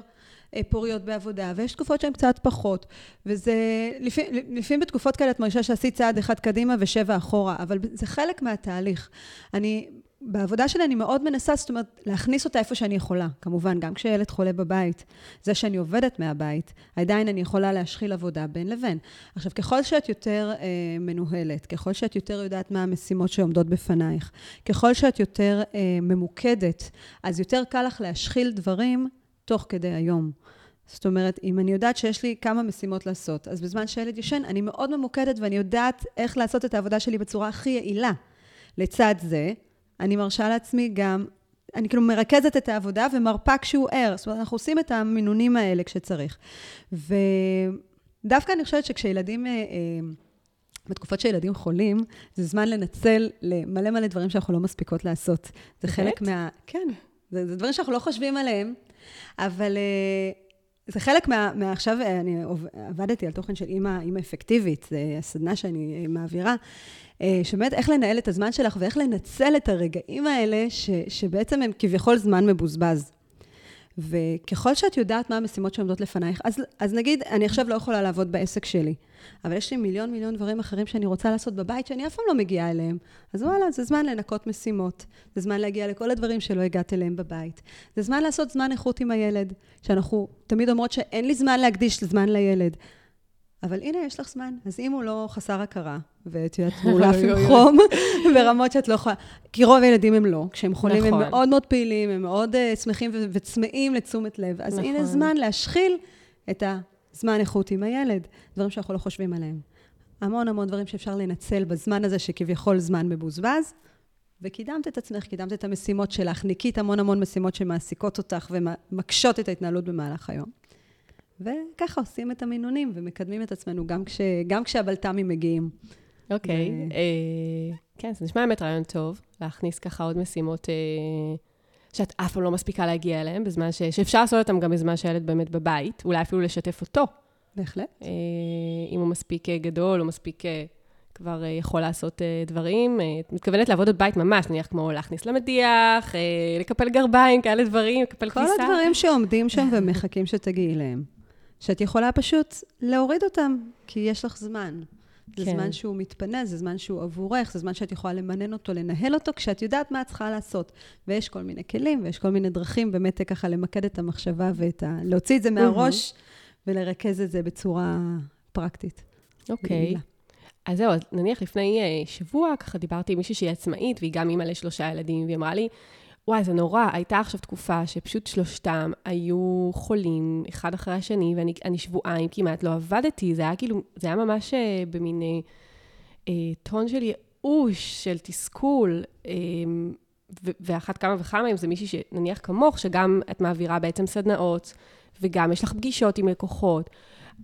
אה, פוריות בעבודה, ויש תקופות שהן קצת פחות. וזה, לפעמים, לפעמים בתקופות כאלה את מרגישה שעשית צעד אחד קדימה ושבע אחורה, אבל זה חלק מהתהליך. אני בעבודה שלי אני מאוד מנסה, זאת אומרת, להכניס אותה איפה שאני יכולה. כמובן, גם כשילד חולה בבית, זה שאני עובדת מהבית, עדיין אני יכולה להשחיל עבודה בין לבין. עכשיו, ככל שאת יותר אה, מנוהלת, ככל שאת יותר יודעת מה המשימות שעומדות בפנייך, ככל שאת יותר אה, ממוקדת, אז יותר קל לך להשחיל דברים תוך כדי היום. זאת אומרת, אם אני יודעת שיש לי כמה משימות לעשות, אז בזמן שילד ישן, אני מאוד ממוקדת ואני יודעת איך לעשות את העבודה שלי בצורה הכי יעילה. לצד זה, אני מרשה לעצמי גם, אני כאילו מרכזת את העבודה ומרפה כשהוא ער. זאת אומרת, אנחנו עושים את המינונים האלה כשצריך. ודווקא אני חושבת שכשילדים... אה, אה, בתקופות שילדים חולים, זה זמן לנצל למלא מלא דברים שאנחנו לא מספיקות לעשות. זה חלק מה... כן, זה, זה דברים שאנחנו לא חושבים עליהם, אבל אה, זה חלק מה... מה עכשיו, אני עבדתי על תוכן של אימא, אימא אפקטיבית, זו הסדנה שאני מעבירה. אה, שבאמת איך לנהל את הזמן שלך ואיך לנצל את הרגעים האלה, ש, שבעצם הם כביכול זמן מבוזבז. וככל שאת יודעת מה המשימות שעומדות לפנייך, אז, אז נגיד, אני עכשיו לא יכולה לעבוד בעסק שלי, אבל יש לי מיליון מיליון דברים אחרים שאני רוצה לעשות בבית, שאני אף פעם לא מגיעה אליהם. אז וואלה, זה זמן לנקות משימות, זה זמן להגיע לכל הדברים שלא הגעת אליהם בבית. זה זמן לעשות זמן איכות עם הילד, שאנחנו תמיד אומרות שאין לי זמן להקדיש זמן לילד. אבל הנה, יש לך זמן. אז אם הוא לא חסר הכרה, ואת יודעת, מאולף עם חום, ברמות שאת לא יכולה... כי רוב הילדים הם לא. כשהם חולים הם נכון. מאוד מאוד פעילים, הם מאוד uh, שמחים וצמאים לתשומת לב. אז הנה נכון. זמן להשחיל את הזמן איכות עם הילד, דברים שאנחנו לא חושבים עליהם. המון המון דברים שאפשר לנצל בזמן הזה, שכביכול זמן מבוזבז, וקידמת את עצמך, קידמת את המשימות שלך, ניקית המון המון משימות שמעסיקות אותך ומקשות את ההתנהלות במהלך היום. וככה עושים את המינונים ומקדמים את עצמנו גם, כש, גם כשהבלת"מים מגיעים. אוקיי. Okay. ו... אה, כן, זה נשמע באמת רעיון טוב, להכניס ככה עוד משימות אה, שאת אף פעם לא מספיקה להגיע אליהן, בזמן ש... שאפשר לעשות אותן גם בזמן שהילד באמת בבית, אולי אפילו לשתף אותו. בהחלט. אה, אם הוא מספיק אה, גדול, או מספיק אה, כבר יכול לעשות דברים. את מתכוונת לעבוד בבית ממש, נניח כמו להכניס למדיח, לקפל גרביים, כאלה דברים, לקפל כביסה. כל הדברים שעומדים שם ומחכים שתגיעי אליהם. שאת יכולה פשוט להוריד אותם, כי יש לך זמן. זה כן. זמן שהוא מתפנה, זה זמן שהוא עבורך, זה זמן שאת יכולה למנן אותו, לנהל אותו, כשאת יודעת מה את צריכה לעשות. ויש כל מיני כלים ויש כל מיני דרכים באמת ככה למקד את המחשבה ואת ה... להוציא את זה מהראש ולרכז את זה בצורה פרקטית. אוקיי. אז זהו, נניח לפני uh, שבוע, ככה דיברתי עם מישהי שהיא עצמאית, והיא גם אימא לשלושה ילדים, והיא אמרה לי, וואי, זה נורא. הייתה עכשיו תקופה שפשוט שלושתם היו חולים, אחד אחרי השני, ואני שבועיים כמעט לא עבדתי. זה היה כאילו, זה היה ממש אה, במין אה, אה, טון של ייאוש, של תסכול. אה, ואחת כמה וכמה, אם זה מישהי שנניח כמוך, שגם את מעבירה בעצם סדנאות, וגם יש לך פגישות עם לקוחות.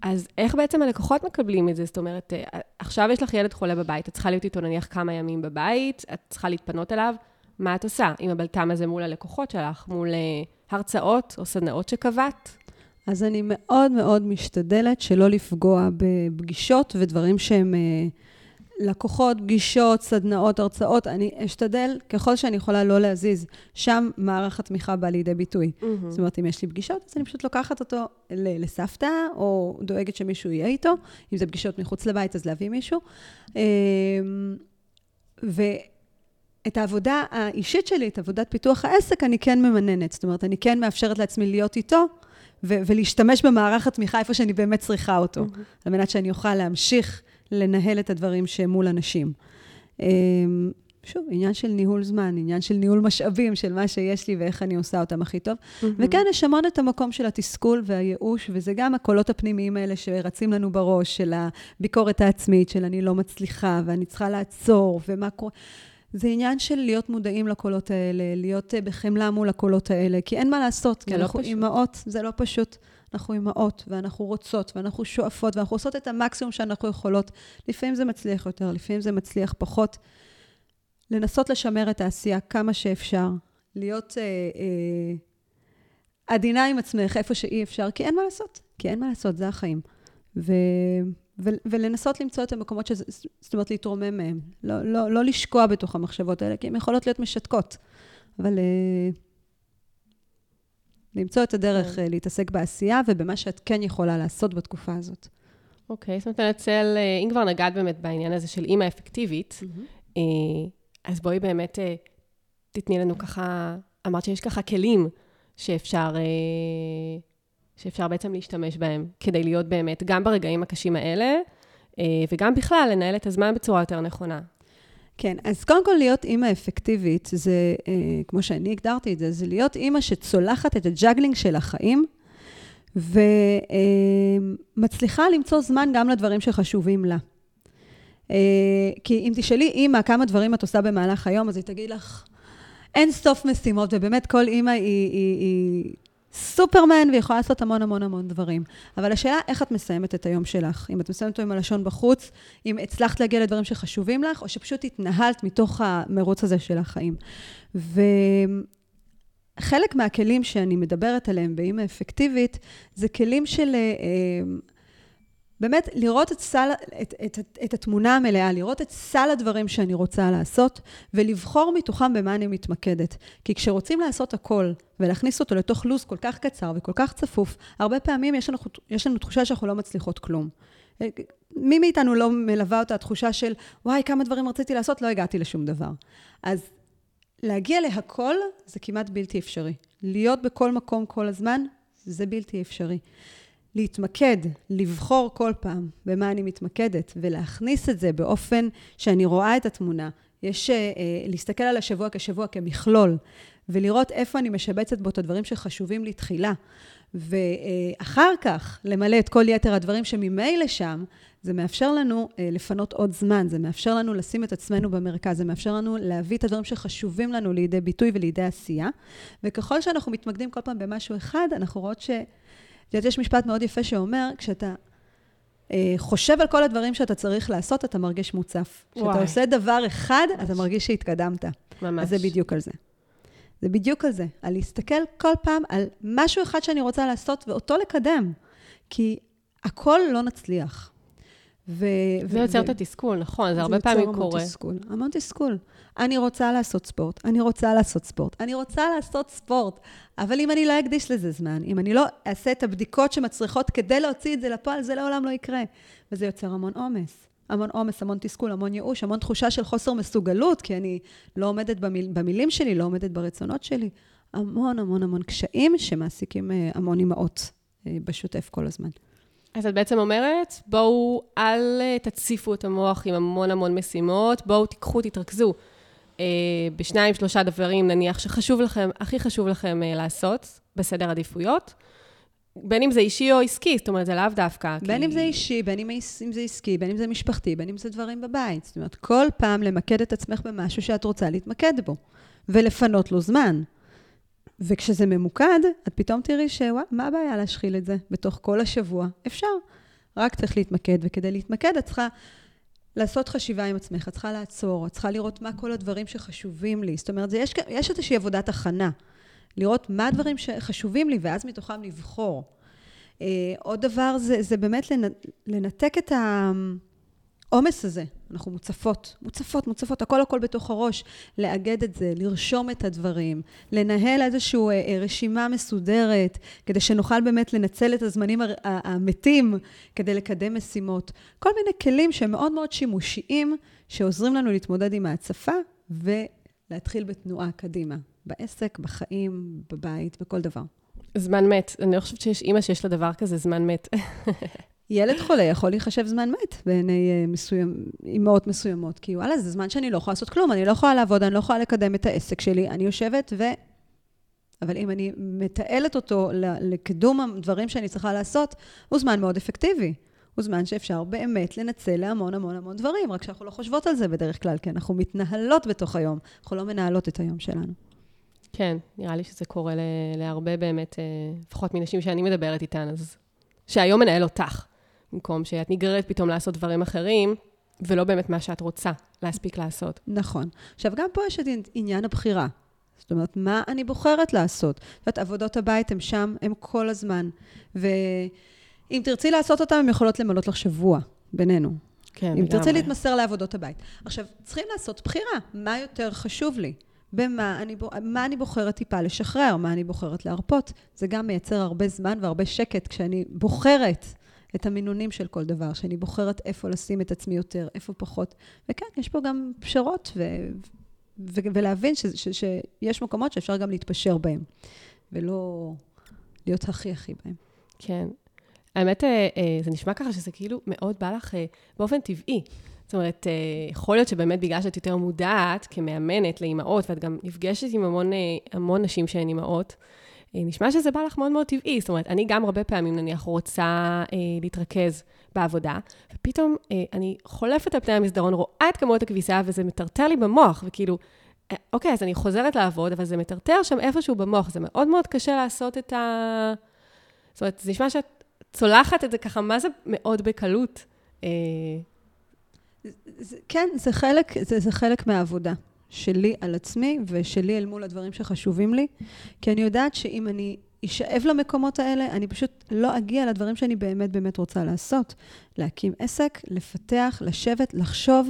אז איך בעצם הלקוחות מקבלים את זה? זאת אומרת, אה, עכשיו יש לך ילד חולה בבית, את צריכה להיות איתו נניח כמה ימים בבית, את צריכה להתפנות אליו. מה את עושה עם הבלת"ם הזה מול הלקוחות שלך, מול uh, הרצאות או סדנאות שקבעת? אז אני מאוד מאוד משתדלת שלא לפגוע בפגישות ודברים שהם uh, לקוחות, פגישות, סדנאות, הרצאות. אני אשתדל ככל שאני יכולה לא להזיז. שם מערך התמיכה בא לידי ביטוי. Mm-hmm. זאת אומרת, אם יש לי פגישות, אז אני פשוט לוקחת אותו לסבתא, או דואגת שמישהו יהיה איתו. אם זה פגישות מחוץ לבית, אז להביא מישהו. אמ, ו... את העבודה האישית שלי, את עבודת פיתוח העסק, אני כן ממננת. זאת אומרת, אני כן מאפשרת לעצמי להיות איתו, ו- ולהשתמש במערך התמיכה איפה שאני באמת צריכה אותו, mm-hmm. על מנת שאני אוכל להמשיך לנהל את הדברים שמול אנשים. אמ, שוב, עניין של ניהול זמן, עניין של ניהול משאבים, של מה שיש לי ואיך אני עושה אותם הכי טוב. Mm-hmm. וכן, יש המון את המקום של התסכול והייאוש, וזה גם הקולות הפנימיים האלה שרצים לנו בראש, של הביקורת העצמית, של אני לא מצליחה, ואני צריכה לעצור, ומה קורה. זה עניין של להיות מודעים לקולות האלה, להיות אה, בחמלה מול הקולות האלה, כי אין מה לעשות, כי לא אנחנו לא אימהות, זה לא פשוט. אנחנו אימהות, ואנחנו רוצות, ואנחנו שואפות, ואנחנו עושות את המקסימום שאנחנו יכולות. לפעמים זה מצליח יותר, לפעמים זה מצליח פחות. לנסות לשמר את העשייה כמה שאפשר, להיות אה, אה, עדינה עם עצמך איפה שאי אפשר, כי אין מה לעשות, כי אין מה לעשות, זה החיים. ו, ו, ולנסות למצוא את המקומות שזה, זאת אומרת, להתרומם מהם. לא, לא, לא לשקוע בתוך המחשבות האלה, כי הן יכולות להיות משתקות. אבל אה, למצוא את הדרך כן. אה, להתעסק בעשייה ובמה שאת כן יכולה לעשות בתקופה הזאת. אוקיי, אוקיי, זאת אומרת, לנצל, אה, אם כבר נגעת באמת בעניין הזה של אימא אפקטיבית, אמהמ. אז בואי באמת תתני לנו ככה, אמרת שיש ככה כלים שאפשר, שאפשר בעצם להשתמש בהם, כדי להיות באמת, גם ברגעים הקשים האלה, אה, וגם בכלל, לנהל את הזמן בצורה יותר נכונה. כן, אז קודם כל להיות אימא אפקטיבית, זה, כמו שאני הגדרתי את זה, זה להיות אימא שצולחת את ה juggling של החיים, ומצליחה למצוא זמן גם לדברים שחשובים לה. אה, כי אם תשאלי אימא כמה דברים את עושה במהלך היום, אז היא תגיד לך, אין סוף משימות, ובאמת כל אימא היא, היא, היא סופרמן ויכולה לעשות המון המון המון דברים. אבל השאלה, איך את מסיימת את היום שלך? אם את מסיימת אותו עם הלשון בחוץ, אם הצלחת להגיע לדברים שחשובים לך, או שפשוט התנהלת מתוך המרוץ הזה של החיים. וחלק מהכלים שאני מדברת עליהם באימא אפקטיבית, זה כלים של... אה, באמת לראות את, סל, את, את, את, את התמונה המלאה, לראות את סל הדברים שאני רוצה לעשות, ולבחור מתוכם במה אני מתמקדת. כי כשרוצים לעשות הכל, ולהכניס אותו לתוך לו"ז כל כך קצר וכל כך צפוף, הרבה פעמים יש לנו, יש לנו תחושה שאנחנו לא מצליחות כלום. מי מאיתנו לא מלווה אותה התחושה של, וואי, כמה דברים רציתי לעשות, לא הגעתי לשום דבר. אז להגיע להכל זה כמעט בלתי אפשרי. להיות בכל מקום כל הזמן, זה בלתי אפשרי. להתמקד, לבחור כל פעם במה אני מתמקדת, ולהכניס את זה באופן שאני רואה את התמונה. יש אה, להסתכל על השבוע כשבוע כמכלול, ולראות איפה אני משבצת בו את הדברים שחשובים לי תחילה. ואחר כך למלא את כל יתר הדברים שממילא שם, זה מאפשר לנו אה, לפנות עוד זמן, זה מאפשר לנו לשים את עצמנו במרכז, זה מאפשר לנו להביא את הדברים שחשובים לנו לידי ביטוי ולידי עשייה. וככל שאנחנו מתמקדים כל פעם במשהו אחד, אנחנו רואות ש... את יודעת, יש משפט מאוד יפה שאומר, כשאתה אה, חושב על כל הדברים שאתה צריך לעשות, אתה מרגיש מוצף. כשאתה עושה דבר אחד, ממש. אתה מרגיש שהתקדמת. ממש. אז זה בדיוק על זה. זה בדיוק על זה, על להסתכל כל פעם על משהו אחד שאני רוצה לעשות ואותו לקדם. כי הכל לא נצליח. ו... זה יוצר את התסכול, נכון, זה הרבה פעמים קורה. זה יוצר המון תסכול, המון תסכול. אני רוצה לעשות ספורט, אני רוצה לעשות ספורט, אני רוצה לעשות ספורט, אבל אם אני לא אקדיש לזה זמן, אם אני לא אעשה את הבדיקות שמצריכות כדי להוציא את זה לפועל, זה לעולם לא יקרה. וזה יוצר המון עומס. המון עומס, המון תסכול, המון ייאוש, המון תחושה של חוסר מסוגלות, כי אני לא עומדת במיל, במילים שלי, לא עומדת ברצונות שלי. המון המון המון קשיים שמעסיקים אה, המון אימהות אה, בשוטף כל הזמן. אז את בעצם אומרת, בואו אל אה, תציפו את המוח עם המון המון משימות, בואו תיקחו, תתרכזו בשניים, שלושה דברים, נניח, שחשוב לכם, הכי חשוב לכם אה, לעשות בסדר עדיפויות. בין אם זה אישי או עסקי, זאת אומרת, זה לאו דווקא. בין כי... אם זה אישי, בין אם זה עסקי, בין אם זה משפחתי, בין אם זה דברים בבית. זאת אומרת, כל פעם למקד את עצמך במשהו שאת רוצה להתמקד בו, ולפנות לו זמן. וכשזה ממוקד, את פתאום תראי שוואי, מה הבעיה להשחיל את זה בתוך כל השבוע? אפשר. רק צריך להתמקד, וכדי להתמקד את צריכה לעשות חשיבה עם עצמך, את צריכה לעצור, את צריכה לראות מה כל הדברים שחשובים לי. זאת אומרת, יש, יש איזושהי עבודת הכנה. לראות מה הדברים שחשובים לי, ואז מתוכם לבחור. Uh, עוד דבר זה, זה באמת לנתק את. העומס הזה, אנחנו מוצפות, מוצפות, מוצפות, הכל הכל בתוך הראש, לאגד את זה, לרשום את הדברים, לנהל איזושהי אה, אה, רשימה מסודרת, כדי שנוכל באמת לנצל את הזמנים המתים כדי לקדם משימות. כל מיני כלים שהם מאוד מאוד שימושיים, שעוזרים לנו להתמודד עם ההצפה להתחיל בתנועה קדימה, בעסק, בחיים, בבית, בכל דבר. זמן מת. אני לא חושבת שיש אימא שיש לה דבר כזה, זמן מת. ילד חולה יכול להיחשב זמן מת בעיני אה, מסוים, אימהות מסוימות, כי וואלה, זה זמן שאני לא יכולה לעשות כלום, אני לא יכולה לעבוד, אני לא יכולה לקדם את העסק שלי, אני יושבת ו... אבל אם אני מתעלת אותו לקידום הדברים שאני צריכה לעשות, הוא זמן מאוד אפקטיבי. הוא זמן שאפשר באמת לנצל להמון המון המון דברים, רק שאנחנו לא חושבות על זה בדרך כלל, כי אנחנו מתנהלות בתוך היום, אנחנו לא מנהלות את היום שלנו. כן, נראה לי שזה קורה להרבה באמת, אה, לפחות מנשים שאני מדברת איתן, אז שהיום מנהל אותך, במקום שאת נגררת פתאום לעשות דברים אחרים, ולא באמת מה שאת רוצה להספיק לעשות. נכון. עכשיו, גם פה יש את עניין הבחירה. זאת אומרת, מה אני בוחרת לעשות? זאת אומרת, עבודות הבית הן שם, הן כל הזמן. ואם תרצי לעשות אותן, הן יכולות למלות לך שבוע, בינינו. כן, אם תרצי להתמסר לעבודות הבית. עכשיו, צריכים לעשות בחירה, מה יותר חשוב לי? במה אני, מה אני בוחרת טיפה לשחרר, מה אני בוחרת להרפות. זה גם מייצר הרבה זמן והרבה שקט כשאני בוחרת את המינונים של כל דבר, שאני בוחרת איפה לשים את עצמי יותר, איפה פחות. וכן, יש פה גם פשרות, ו, ו, ולהבין ש, ש, שיש מקומות שאפשר גם להתפשר בהם, ולא להיות הכי הכי בהם. כן. האמת, אה, אה, זה נשמע ככה שזה כאילו מאוד בא לך אה, באופן טבעי. זאת אומרת, יכול להיות שבאמת בגלל שאת יותר מודעת כמאמנת לאימהות, ואת גם נפגשת עם המון, המון נשים שהן אימהות, נשמע שזה בא לך מאוד מאוד טבעי. זאת אומרת, אני גם הרבה פעמים, נניח, רוצה אה, להתרכז בעבודה, ופתאום אה, אני חולפת על פני המסדרון, רואה את כמות הכביסה, וזה מטרטר לי במוח, וכאילו, אה, אוקיי, אז אני חוזרת לעבוד, אבל זה מטרטר שם איפשהו במוח. זה מאוד מאוד קשה לעשות את ה... זאת אומרת, זה נשמע שאת צולחת את זה ככה, מה זה מאוד בקלות? אה... זה, כן, זה חלק, זה, זה חלק מהעבודה. שלי על עצמי ושלי אל מול הדברים שחשובים לי, כי אני יודעת שאם אני אשאב למקומות האלה, אני פשוט לא אגיע לדברים שאני באמת באמת רוצה לעשות. להקים עסק, לפתח, לשבת, לחשוב.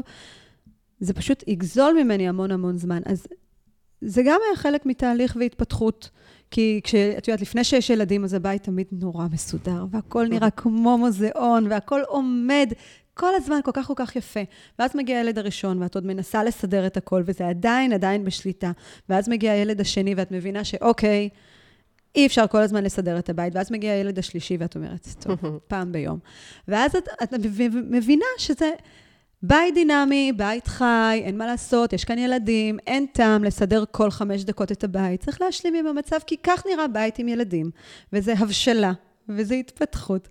זה פשוט יגזול ממני המון המון זמן. אז זה גם היה חלק מתהליך והתפתחות. כי כשאת יודעת, לפני שיש ילדים, אז הבית תמיד נורא מסודר, והכל נראה כמו מוזיאון, והכל עומד כל הזמן כל כך כל כך יפה. ואז מגיע הילד הראשון, ואת עוד מנסה לסדר את הכל, וזה עדיין עדיין בשליטה. ואז מגיע הילד השני, ואת מבינה שאוקיי, אי אפשר כל הזמן לסדר את הבית, ואז מגיע הילד השלישי, ואת אומרת, טוב, פעם ביום. ואז את, את מבינה שזה בית דינמי, בית חי, אין מה לעשות, יש כאן ילדים, אין טעם לסדר כל חמש דקות את הבית. צריך להשלים עם המצב, כי כך נראה בית עם ילדים, וזה הבשלה, וזה התפתחות,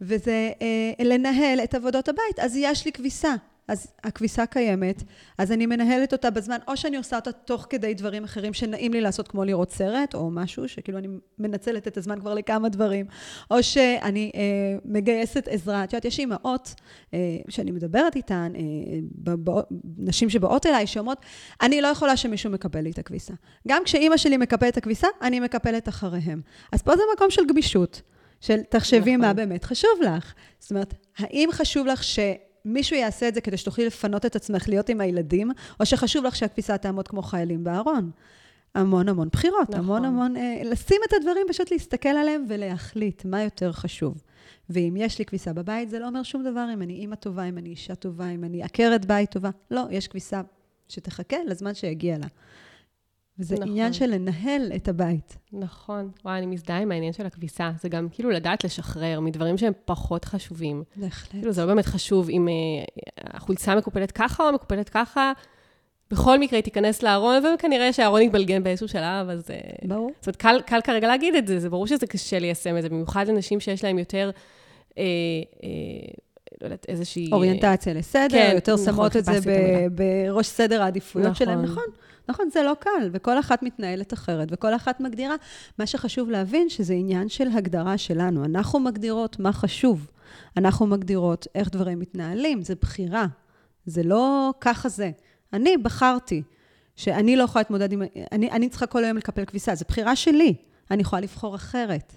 וזה אה, לנהל את עבודות הבית. אז יש לי כביסה, אז הכביסה קיימת, אז אני מנהלת אותה בזמן, או שאני עושה אותה תוך כדי דברים אחרים שנעים לי לעשות, כמו לראות סרט, או משהו, שכאילו אני מנצלת את הזמן כבר לכמה דברים, או שאני אה, מגייסת עזרה. את יודעת, יש אימהות אה, שאני מדברת איתן, אה, בבא, נשים שבאות אליי, שאומרות, אני לא יכולה שמישהו מקבל לי את הכביסה. גם כשאימא שלי מקפלת את הכביסה, אני מקפלת אחריהם. אז פה זה מקום של גמישות. של תחשבי נכון. מה באמת חשוב לך. זאת אומרת, האם חשוב לך שמישהו יעשה את זה כדי שתוכלי לפנות את עצמך להיות עם הילדים, או שחשוב לך שהכביסה תעמוד כמו חיילים בארון? המון המון בחירות, נכון. המון המון... אה, לשים את הדברים, פשוט להסתכל עליהם ולהחליט מה יותר חשוב. ואם יש לי כביסה בבית, זה לא אומר שום דבר אם אני אימא טובה, אם אני אישה טובה, אם אני עקרת בית טובה. לא, יש כביסה שתחכה לזמן שיגיע לה. וזה נכון. עניין של לנהל את הבית. נכון. וואי, אני מזדהה עם העניין של הכביסה. זה גם כאילו לדעת לשחרר מדברים שהם פחות חשובים. בהחלט. כאילו, זה לא באמת חשוב אם uh, החולצה מקופלת ככה או מקופלת ככה. בכל מקרה היא תיכנס לארון, וכנראה שהארון יתבלגן באיזשהו שלב, אז... אה, ברור. זאת אומרת, קל, קל כרגע להגיד את זה, זה ברור שזה קשה ליישם את זה, במיוחד לנשים שיש להן יותר... אה, אה, לא יודעת, איזושהי... אוריינטציה לסדר, כן, יותר נכון, שמות את זה בראש סדר העדיפויות נכון. שלהם, נכון. נכון, זה לא קל, וכל אחת מתנהלת אחרת, וכל אחת מגדירה. מה שחשוב להבין, שזה עניין של הגדרה שלנו. אנחנו מגדירות מה חשוב. אנחנו מגדירות איך דברים מתנהלים, זה בחירה. זה לא ככה זה. אני בחרתי שאני לא יכולה להתמודד עם... אני, אני צריכה כל היום לקפל כביסה, זו בחירה שלי. אני יכולה לבחור אחרת.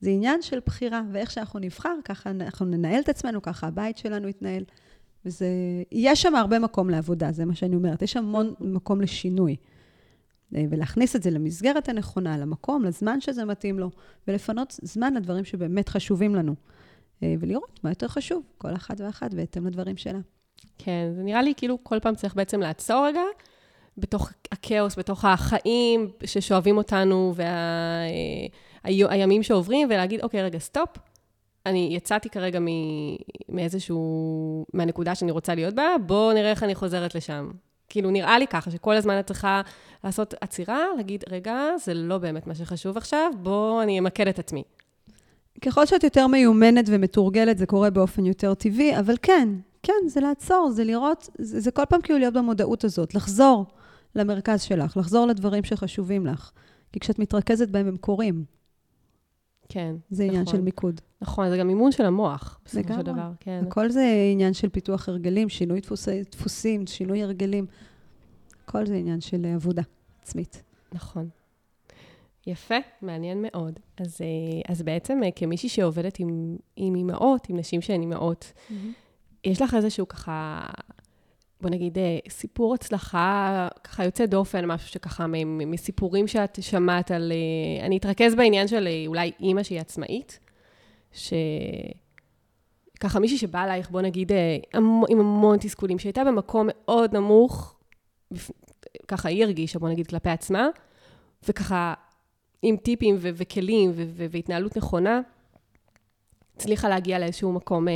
זה עניין של בחירה, ואיך שאנחנו נבחר, ככה אנחנו ננהל את עצמנו, ככה הבית שלנו יתנהל. וזה, יש שם הרבה מקום לעבודה, זה מה שאני אומרת. יש המון מקום לשינוי. אה, ולהכניס את זה למסגרת הנכונה, למקום, לזמן שזה מתאים לו, ולפנות זמן לדברים שבאמת חשובים לנו. אה, ולראות מה יותר חשוב, כל אחת ואחת, בהתאם לדברים שלה. כן, זה נראה לי כאילו כל פעם צריך בעצם לעצור רגע, בתוך הכאוס, בתוך החיים ששואבים אותנו, והימים וה, שעוברים, ולהגיד, אוקיי, רגע, סטופ. אני יצאתי כרגע מאיזשהו, מהנקודה שאני רוצה להיות בה, בואו נראה איך אני חוזרת לשם. כאילו, נראה לי ככה, שכל הזמן את צריכה לעשות עצירה, להגיד, רגע, זה לא באמת מה שחשוב עכשיו, בואו אני אמקד את עצמי. ככל שאת יותר מיומנת ומתורגלת, זה קורה באופן יותר טבעי, אבל כן, כן, זה לעצור, זה לראות, זה, זה כל פעם כאילו להיות במודעות הזאת, לחזור למרכז שלך, לחזור לדברים שחשובים לך. כי כשאת מתרכזת בהם, הם קורים. כן, זה נכון. עניין של מיקוד. נכון, זה גם אימון של המוח, בסופו של דבר, כן. הכל זה עניין של פיתוח הרגלים, שינוי דפוסי, דפוסים, שינוי הרגלים. הכל זה עניין של עבודה עצמית. נכון. יפה, מעניין מאוד. אז, אה, אז בעצם אה, כמישהי שעובדת עם, עם אימהות, עם נשים שהן אימהות, mm-hmm. יש לך איזשהו ככה, בוא נגיד, אה, סיפור הצלחה, ככה יוצא דופן, משהו שככה מסיפורים שאת שמעת על... אני אתרכז בעניין של אולי אימא שהיא עצמאית, שככה מישהי שבאה אלייך, בוא נגיד, עם המון תסכולים, שהייתה במקום מאוד נמוך, ככה היא הרגישה, בוא נגיד, כלפי עצמה, וככה עם טיפים ו- וכלים ו- ו- והתנהלות נכונה, הצליחה להגיע לאיזשהו מקום אה,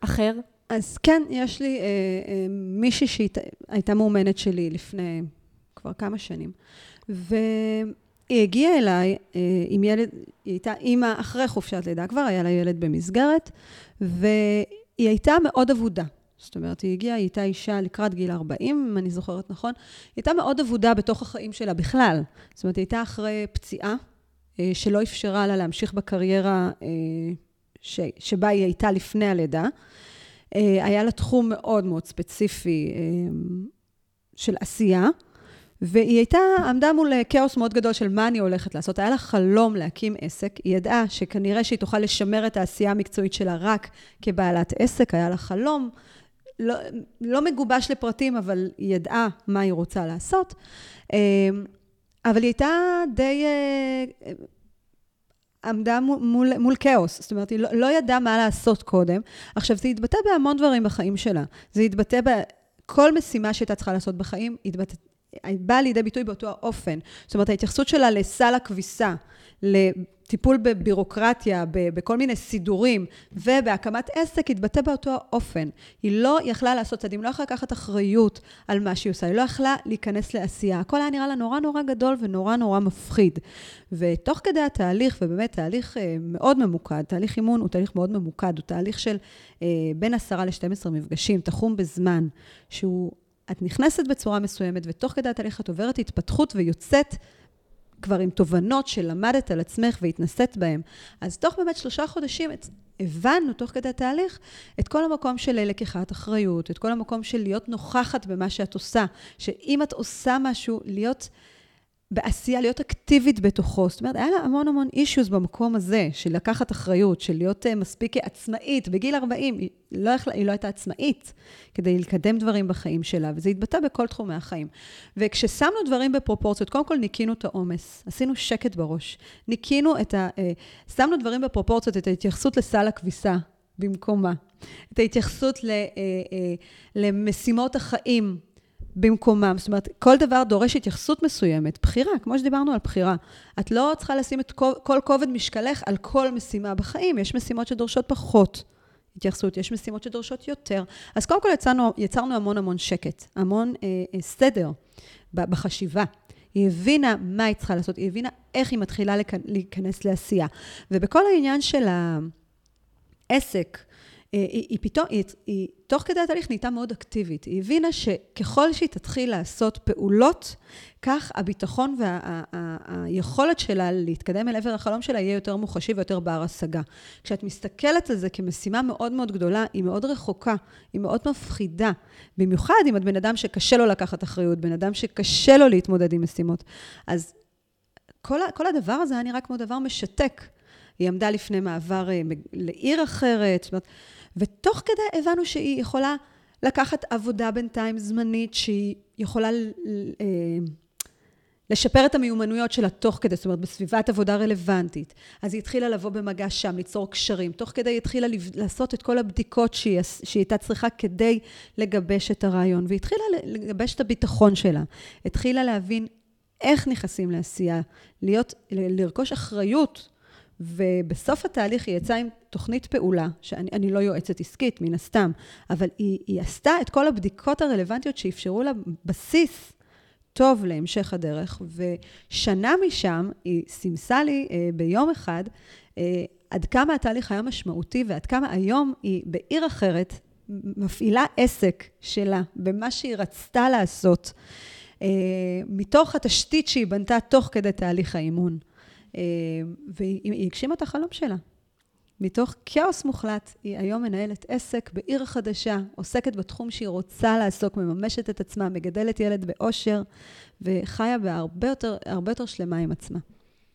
אחר? אז כן, יש לי אה, אה, מישהי שהייתה מאומנת שלי לפני כבר כמה שנים, והיא הגיעה אליי אה, עם ילד, היא הייתה אימא אחרי חופשת לידה, כבר היה לה ילד במסגרת, והיא הייתה מאוד אבודה. זאת אומרת, היא הגיעה, היא הייתה אישה לקראת גיל 40, אם אני זוכרת נכון. היא הייתה מאוד אבודה בתוך החיים שלה בכלל. זאת אומרת, היא הייתה אחרי פציעה, אה, שלא אפשרה לה להמשיך בקריירה אה, ש, שבה היא הייתה לפני הלידה. אה, היה לה תחום מאוד מאוד ספציפי של עשייה, והיא הייתה, עמדה מול כאוס מאוד גדול של מה אני הולכת לעשות. היה לה חלום להקים עסק, היא ידעה שכנראה שהיא תוכל לשמר את העשייה המקצועית שלה רק כבעלת עסק, היה לה חלום. לא, לא מגובש לפרטים, אבל היא ידעה מה היא רוצה לעשות. אבל היא הייתה די... עמדה מול, מול כאוס, זאת אומרת, היא לא, לא ידעה מה לעשות קודם. עכשיו, זה התבטא בהמון דברים בחיים שלה. זה התבטא בכל משימה שהייתה צריכה לעשות בחיים, התבטא, באה לידי ביטוי באותו האופן. זאת אומרת, ההתייחסות שלה לסל הכביסה, לטיפול בבירוקרטיה, בכל מיני סידורים, ובהקמת עסק, התבטא באותו האופן. היא לא יכלה לעשות צעדים, לא יכלה לקחת אחריות על מה שהיא עושה, היא לא יכלה להיכנס לעשייה. הכל היה נראה לה נורא נורא גדול ונורא נורא מפחיד. ותוך כדי התהליך, ובאמת תהליך אה, מאוד ממוקד, תהליך אימון הוא תהליך מאוד ממוקד, הוא תהליך של אה, בין עשרה ל-12 מפגשים, תחום בזמן, שהוא... את נכנסת בצורה מסוימת, ותוך כדי התהליך את עוברת התפתחות ויוצאת כבר עם תובנות שלמדת על עצמך והתנסית בהן. אז תוך באמת שלושה חודשים הבנו, תוך כדי התהליך, את כל המקום של לקיחת אחריות, את כל המקום של להיות נוכחת במה שאת עושה, שאם את עושה משהו, להיות... בעשייה, להיות אקטיבית בתוכו. זאת אומרת, היה לה המון המון אישיוז במקום הזה, של לקחת אחריות, של להיות uh, מספיק עצמאית. בגיל 40, היא לא, היא לא הייתה עצמאית כדי לקדם דברים בחיים שלה, וזה התבטא בכל תחומי החיים. וכששמנו דברים בפרופורציות, קודם כל ניקינו את העומס, עשינו שקט בראש. ניקינו את ה... Uh, שמנו דברים בפרופורציות, את ההתייחסות לסל הכביסה במקומה, את ההתייחסות ל, uh, למשימות החיים. במקומם. זאת אומרת, כל דבר דורש התייחסות מסוימת, בחירה, כמו שדיברנו על בחירה. את לא צריכה לשים את כל, כל כובד משקלך על כל משימה בחיים, יש משימות שדורשות פחות התייחסות, יש משימות שדורשות יותר. אז קודם כל יצרנו, יצרנו המון המון שקט, המון אה, אה, סדר בחשיבה. היא הבינה מה היא צריכה לעשות, היא הבינה איך היא מתחילה להיכנס לעשייה. ובכל העניין של העסק, היא, היא פתאום, היא, היא תוך כדי התהליך נהייתה מאוד אקטיבית. היא הבינה שככל שהיא תתחיל לעשות פעולות, כך הביטחון והיכולת וה, שלה להתקדם אל עבר החלום שלה יהיה יותר מוחשי ויותר בר השגה. כשאת מסתכלת על זה כמשימה מאוד מאוד גדולה, היא מאוד רחוקה, היא מאוד מפחידה. במיוחד אם את בן אדם שקשה לו לקחת אחריות, בן אדם שקשה לו להתמודד עם משימות. אז כל, כל הדבר הזה היה נראה כמו דבר משתק. היא עמדה לפני מעבר אה, לעיר אחרת, זאת אומרת... ותוך כדי הבנו שהיא יכולה לקחת עבודה בינתיים זמנית, שהיא יכולה אה, לשפר את המיומנויות שלה תוך כדי, זאת אומרת, בסביבת עבודה רלוונטית. אז היא התחילה לבוא במגע שם, ליצור קשרים. תוך כדי היא התחילה לעשות את כל הבדיקות שהיא, שהיא הייתה צריכה כדי לגבש את הרעיון. והיא התחילה לגבש את הביטחון שלה. התחילה להבין איך נכנסים לעשייה, להיות, לרכוש אחריות. ובסוף התהליך היא יצאה עם תוכנית פעולה, שאני לא יועצת עסקית, מן הסתם, אבל היא, היא עשתה את כל הבדיקות הרלוונטיות שאפשרו לה בסיס טוב להמשך הדרך, ושנה משם היא סימסה לי אה, ביום אחד אה, עד כמה התהליך היה משמעותי ועד כמה היום היא בעיר אחרת מפעילה עסק שלה במה שהיא רצתה לעשות, אה, מתוך התשתית שהיא בנתה תוך כדי תהליך האימון. אה, והיא הגשימה את החלום שלה. מתוך כאוס מוחלט, היא היום מנהלת עסק בעיר חדשה, עוסקת בתחום שהיא רוצה לעסוק, מממשת את עצמה, מגדלת ילד באושר, וחיה בהרבה יותר, יותר שלמה עם עצמה.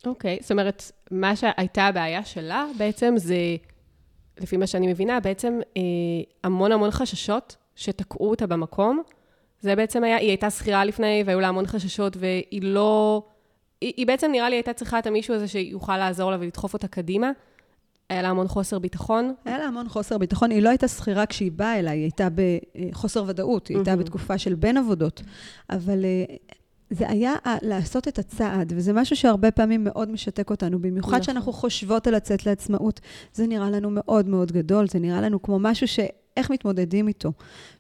אוקיי, okay, זאת אומרת, מה שהייתה הבעיה שלה בעצם זה, לפי מה שאני מבינה, בעצם אה, המון המון חששות שתקעו אותה במקום. זה בעצם היה, היא הייתה שכירה לפני והיו לה המון חששות והיא לא... היא, היא בעצם נראה לי הייתה צריכה את המישהו הזה שיוכל לעזור לה ולדחוף אותה קדימה. היה לה המון חוסר ביטחון? היה לה המון חוסר ביטחון. היא לא הייתה שכירה כשהיא באה אליי, היא הייתה בחוסר ודאות, היא הייתה בתקופה של בין עבודות. אבל אה, זה היה לעשות את הצעד, וזה משהו שהרבה פעמים מאוד משתק אותנו, במיוחד נכון. שאנחנו חושבות על לצאת לעצמאות. זה נראה לנו מאוד מאוד גדול, זה נראה לנו כמו משהו ש... איך מתמודדים איתו.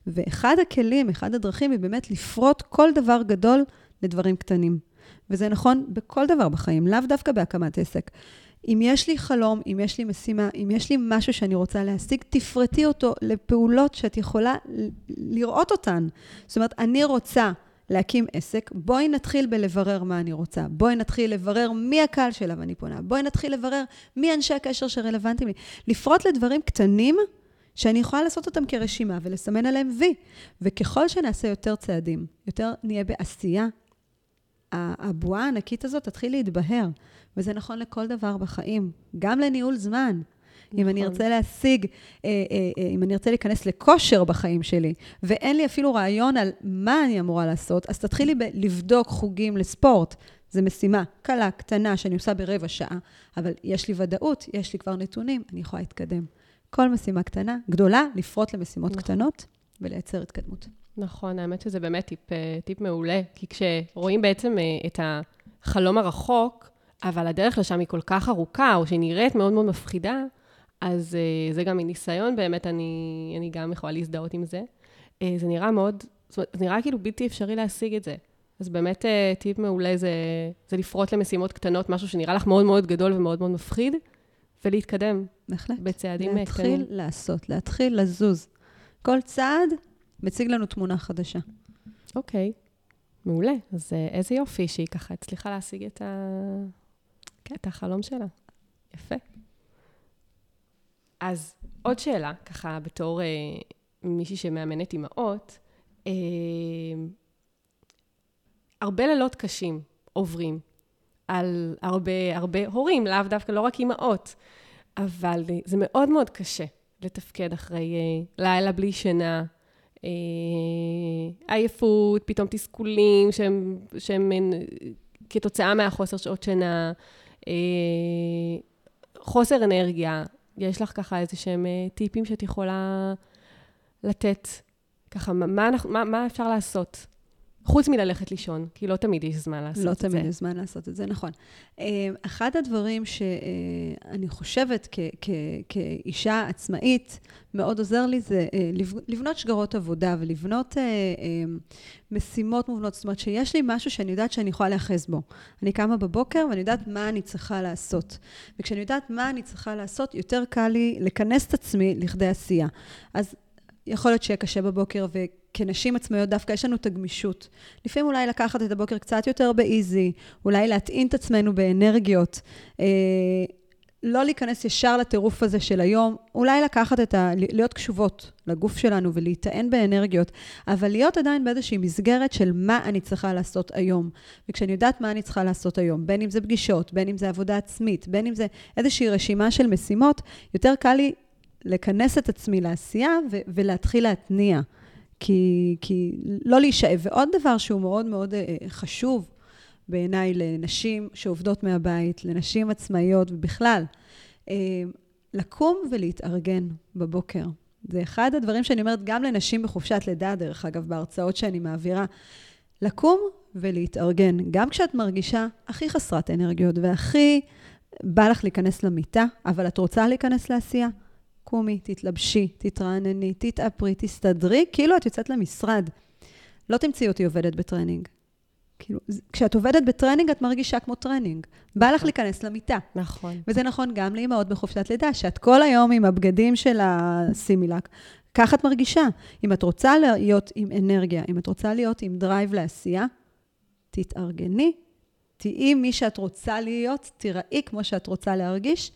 ואחד הכלים, אחד הדרכים, היא באמת לפרוט כל דבר גדול לדברים קטנים. וזה נכון בכל דבר בחיים, לאו דווקא בהקמת עסק. אם יש לי חלום, אם יש לי משימה, אם יש לי משהו שאני רוצה להשיג, תפרטי אותו לפעולות שאת יכולה לראות אותן. זאת אומרת, אני רוצה להקים עסק, בואי נתחיל בלברר מה אני רוצה. בואי נתחיל לברר מי הקהל שאליו אני פונה. בואי נתחיל לברר מי אנשי הקשר שרלוונטיים לי. לפרוט לדברים קטנים שאני יכולה לעשות אותם כרשימה ולסמן עליהם וי. וככל שנעשה יותר צעדים, יותר נהיה בעשייה, הבועה הענקית הזאת תתחיל להתבהר. וזה נכון לכל דבר בחיים, גם לניהול זמן. נכון. אם אני נכון. ארצה להשיג, אה, אה, אה, אם אני ארצה להיכנס לכושר בחיים שלי, ואין לי אפילו רעיון על מה אני אמורה לעשות, אז תתחילי ב- לבדוק חוגים לספורט. זו משימה קלה, קטנה, שאני עושה ברבע שעה, אבל יש לי ודאות, יש לי כבר נתונים, אני יכולה להתקדם. כל משימה קטנה, גדולה, לפרוט למשימות נכון. קטנות ולייצר התקדמות. נכון, האמת שזה באמת טיפ, טיפ מעולה, כי כשרואים בעצם את החלום הרחוק, אבל הדרך לשם היא כל כך ארוכה, או שהיא נראית מאוד מאוד מפחידה, אז uh, זה גם מניסיון, באמת, אני, אני גם יכולה להזדהות עם זה. זה נראה מאוד, זאת אומרת, זה נראה כאילו בלתי אפשרי להשיג את זה. אז באמת טיפ מעולה זה, זה לפרוט למשימות קטנות, משהו שנראה לך מאוד מאוד גדול ומאוד מאוד מפחיד, ולהתקדם. בהחלט. בצעדים קטנים. להתחיל לעשות, להתחיל לזוז. כל צעד מציג לנו תמונה חדשה. אוקיי. מעולה. אז איזה יופי שהיא ככה הצליחה להשיג את, ה... כן. את החלום שלה. יפה. אז עוד שאלה, ככה בתור אה, מישהי שמאמנת אימהות, אה, הרבה לילות קשים עוברים על הרבה, הרבה הורים, לאו דווקא, לא רק אימהות, אבל זה מאוד מאוד קשה לתפקד אחרי אה, לילה בלי שינה, אה, עייפות, פתאום תסכולים שהם, שהם כתוצאה מהחוסר שעות שינה, אה, חוסר אנרגיה, יש לך ככה איזה שהם אה, טיפים שאת יכולה לתת? ככה, מה, מה, מה אפשר לעשות? חוץ מללכת לישון, כי לא תמיד יש זמן לעשות לא את זה. לא תמיד יש זמן לעשות את זה, נכון. אה, אחד הדברים שאני חושבת כ- כ- כאישה עצמאית, מאוד עוזר לי זה אה, לבנות שגרות עבודה ולבנות משימות מובנות. זאת אומרת, שיש לי משהו שאני יודעת שאני יכולה להיאחז בו. אני קמה בבוקר ואני יודעת מה אני צריכה לעשות. וכשאני יודעת מה אני צריכה לעשות, יותר קל לי לכנס את עצמי לכדי עשייה. אז יכול להיות שיהיה קשה בבוקר, וכנשים עצמאיות דווקא יש לנו את הגמישות. לפעמים אולי לקחת את הבוקר קצת יותר באיזי, אולי להטעין את עצמנו באנרגיות. אה, לא להיכנס ישר לטירוף הזה של היום, אולי לקחת את ה... להיות קשובות לגוף שלנו ולהיטען באנרגיות, אבל להיות עדיין באיזושהי מסגרת של מה אני צריכה לעשות היום. וכשאני יודעת מה אני צריכה לעשות היום, בין אם זה פגישות, בין אם זה עבודה עצמית, בין אם זה איזושהי רשימה של משימות, יותר קל לי לכנס את עצמי לעשייה ו- ולהתחיל להתניע. כי, כי לא להישאב. ועוד דבר שהוא מאוד מאוד אה, חשוב בעיניי לנשים שעובדות מהבית, לנשים עצמאיות ובכלל. אה, לקום ולהתארגן בבוקר. זה אחד הדברים שאני אומרת גם לנשים בחופשת לידה, דרך אגב, בהרצאות שאני מעבירה. לקום ולהתארגן, גם כשאת מרגישה הכי חסרת אנרגיות והכי בא לך להיכנס למיטה, אבל את רוצה להיכנס לעשייה, קומי, תתלבשי, תתרענני, תתאפרי, תסתדרי, כאילו את יוצאת למשרד. לא תמצאי אותי עובדת בטרנינג. כאילו, כשאת עובדת בטרנינג, את מרגישה כמו טרנינג. בא לך נכון. להיכנס למיטה. נכון. וזה נכון גם לאימהות בחופשת לידה, שאת כל היום עם הבגדים של הסימילק. ככה את מרגישה. אם את רוצה להיות עם אנרגיה, אם את רוצה להיות עם drive לעשייה, תתארגני, תהיי מי שאת רוצה להיות, תיראי כמו שאת רוצה להרגיש,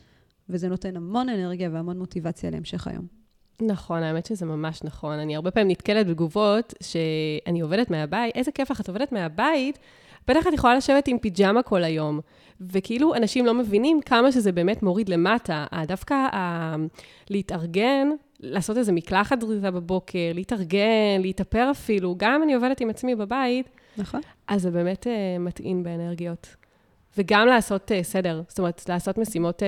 וזה נותן המון אנרגיה והמון מוטיבציה להמשך היום. נכון, האמת שזה ממש נכון. אני הרבה פעמים נתקלת בתגובות שאני עובדת מהבית, איזה כיף לך, את עובדת מהבית, בטח את יכולה לשבת עם פיג'מה כל היום. וכאילו, אנשים לא מבינים כמה שזה באמת מוריד למטה. דווקא ה... להתארגן, לעשות איזה מקלחת דריזה בבוקר, להתארגן, להתאפר אפילו, גם אם אני עובדת עם עצמי בבית, נכון. אז זה באמת uh, מטעין באנרגיות. וגם לעשות uh, סדר, זאת אומרת, לעשות משימות, uh,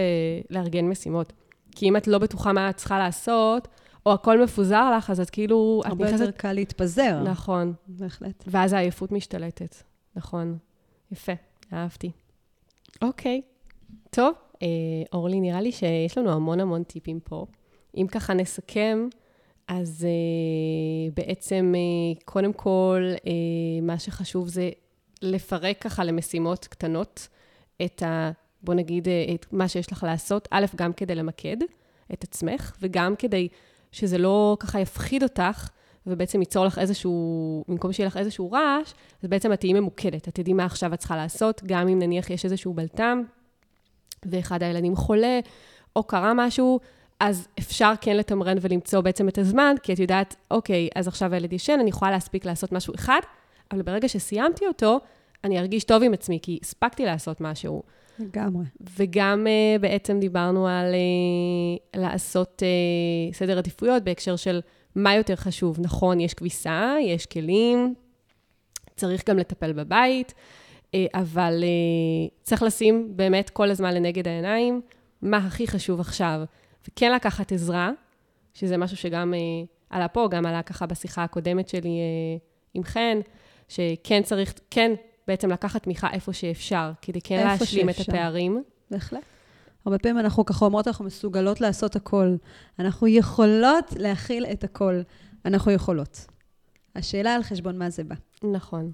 לארגן משימות. כי אם את לא בטוחה מה את צריכה לעשות, או הכל מפוזר לך, אז את כאילו... הרבה יותר נכנסת... קל להתפזר. נכון. בהחלט. ואז העייפות משתלטת. נכון. יפה, אהבתי. אוקיי. טוב, אה, אורלי, נראה לי שיש לנו המון המון טיפים פה. אם ככה נסכם, אז אה, בעצם, אה, קודם כל, אה, מה שחשוב זה לפרק ככה למשימות קטנות את ה... בוא נגיד, אה, את מה שיש לך לעשות, א', גם כדי למקד את עצמך, וגם כדי שזה לא ככה יפחיד אותך, ובעצם ייצור לך איזשהו, במקום שיהיה לך איזשהו רעש, אז בעצם את תהיי ממוקדת. את תדעי מה עכשיו את צריכה לעשות, גם אם נניח יש איזשהו בלטם, ואחד הילדים חולה, או קרה משהו, אז אפשר כן לתמרן ולמצוא בעצם את הזמן, כי את יודעת, אוקיי, אז עכשיו הילד ישן, אני יכולה להספיק לעשות משהו אחד, אבל ברגע שסיימתי אותו, אני ארגיש טוב עם עצמי, כי הספקתי לעשות משהו. לגמרי. וגם uh, בעצם דיברנו על uh, לעשות uh, סדר עדיפויות בהקשר של מה יותר חשוב. נכון, יש כביסה, יש כלים, צריך גם לטפל בבית, uh, אבל uh, צריך לשים באמת כל הזמן לנגד העיניים מה הכי חשוב עכשיו. וכן לקחת עזרה, שזה משהו שגם uh, עלה פה, גם עלה ככה בשיחה הקודמת שלי uh, עם חן, שכן צריך, כן בעצם לקחת תמיכה איפה שאפשר, כדי כן להשלים שאפשר. את הפערים. בהחלט. הרבה פעמים אנחנו ככה אומרות, אנחנו מסוגלות לעשות הכל. אנחנו יכולות להכיל את הכל. אנחנו יכולות. השאלה על חשבון מה זה בא. נכון. על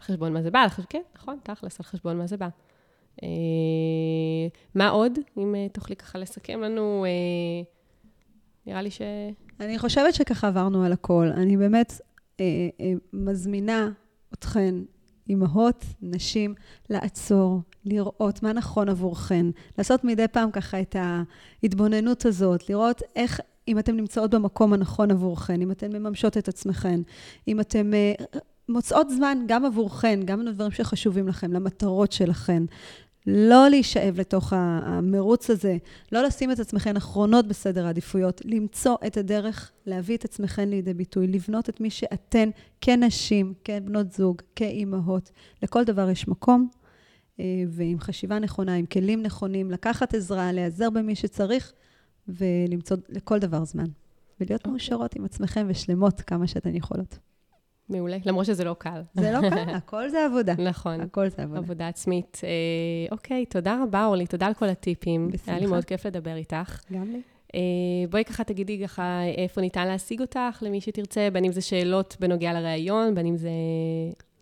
חשבון מה זה בא, חש... כן, נכון, תכלס, על חשבון מה זה בא. אה, מה עוד, אם אה, תוכלי ככה לסכם לנו? אה, נראה לי ש... אני חושבת שככה עברנו על הכל. אני באמת אה, אה, מזמינה אתכן אימהות, נשים, לעצור, לראות מה נכון עבורכן, לעשות מדי פעם ככה את ההתבוננות הזאת, לראות איך, אם אתן נמצאות במקום הנכון עבורכן, אם אתן מממשות את עצמכן, אם אתן uh, מוצאות זמן גם עבורכן, גם לדברים שחשובים לכם, למטרות שלכן, לא להישאב לתוך המרוץ הזה, לא לשים את עצמכן אחרונות בסדר העדיפויות, למצוא את הדרך להביא את עצמכן לידי ביטוי, לבנות את מי שאתן כנשים, כבנות זוג, כאימהות. לכל דבר יש מקום, אה, ועם חשיבה נכונה, עם כלים נכונים, לקחת עזרה, להיעזר במי שצריך, ולמצוא לכל דבר זמן. ולהיות okay. אוקיי. מאושרות עם עצמכם ושלמות כמה שאתן יכולות. מעולה, למרות שזה לא קל. זה לא קל, הכל זה עבודה. נכון. הכל זה עבודה. עבודה עצמית. אה, אוקיי, תודה רבה, אורלי, תודה על כל הטיפים. בשמחה. היה לי מאוד כיף לדבר איתך. גם לי. אה, בואי ככה תגידי ככה איפה ניתן להשיג אותך, למי שתרצה, בין אם זה שאלות בנוגע לראיון, בין אם זה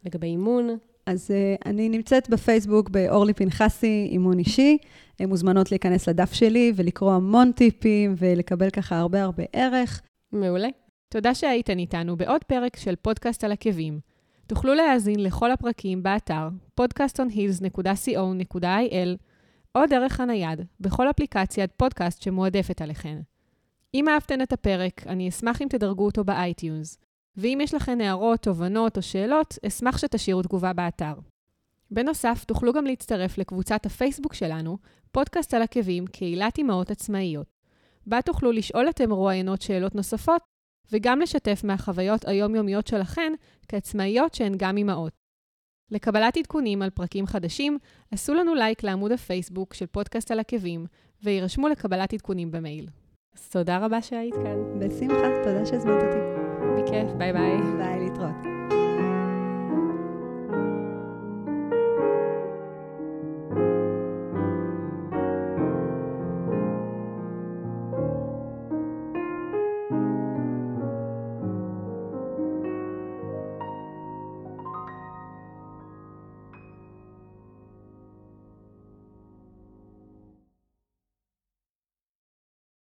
לגבי אימון. אז uh, אני נמצאת בפייסבוק באורלי פנחסי, אימון אישי. הן מוזמנות להיכנס לדף שלי ולקרוא המון טיפים ולקבל ככה הרבה הרבה ערך. מעולה. תודה שהייתן איתנו בעוד פרק של פודקאסט על עקבים. תוכלו להאזין לכל הפרקים באתר podcastonheels.co.il או דרך הנייד, בכל אפליקציית פודקאסט שמועדפת עליכן. אם אהבתן את הפרק, אני אשמח אם תדרגו אותו ב iTunes, ואם יש לכן הערות, תובנות או שאלות, אשמח שתשאירו תגובה באתר. בנוסף, תוכלו גם להצטרף לקבוצת הפייסבוק שלנו, פודקאסט על עקבים, קהילת אמהות עצמאיות. בה תוכלו לשאול את המרואיינות שאלות נוספות וגם לשתף מהחוויות היומיומיות שלכן כעצמאיות שהן גם אימהות. לקבלת עדכונים על פרקים חדשים, עשו לנו לייק לעמוד הפייסבוק של פודקאסט על עקבים, והירשמו לקבלת עדכונים במייל. אז תודה רבה שהיית כאן. בשמחה, תודה שהזמנת אותי. בכיף, ביי ביי.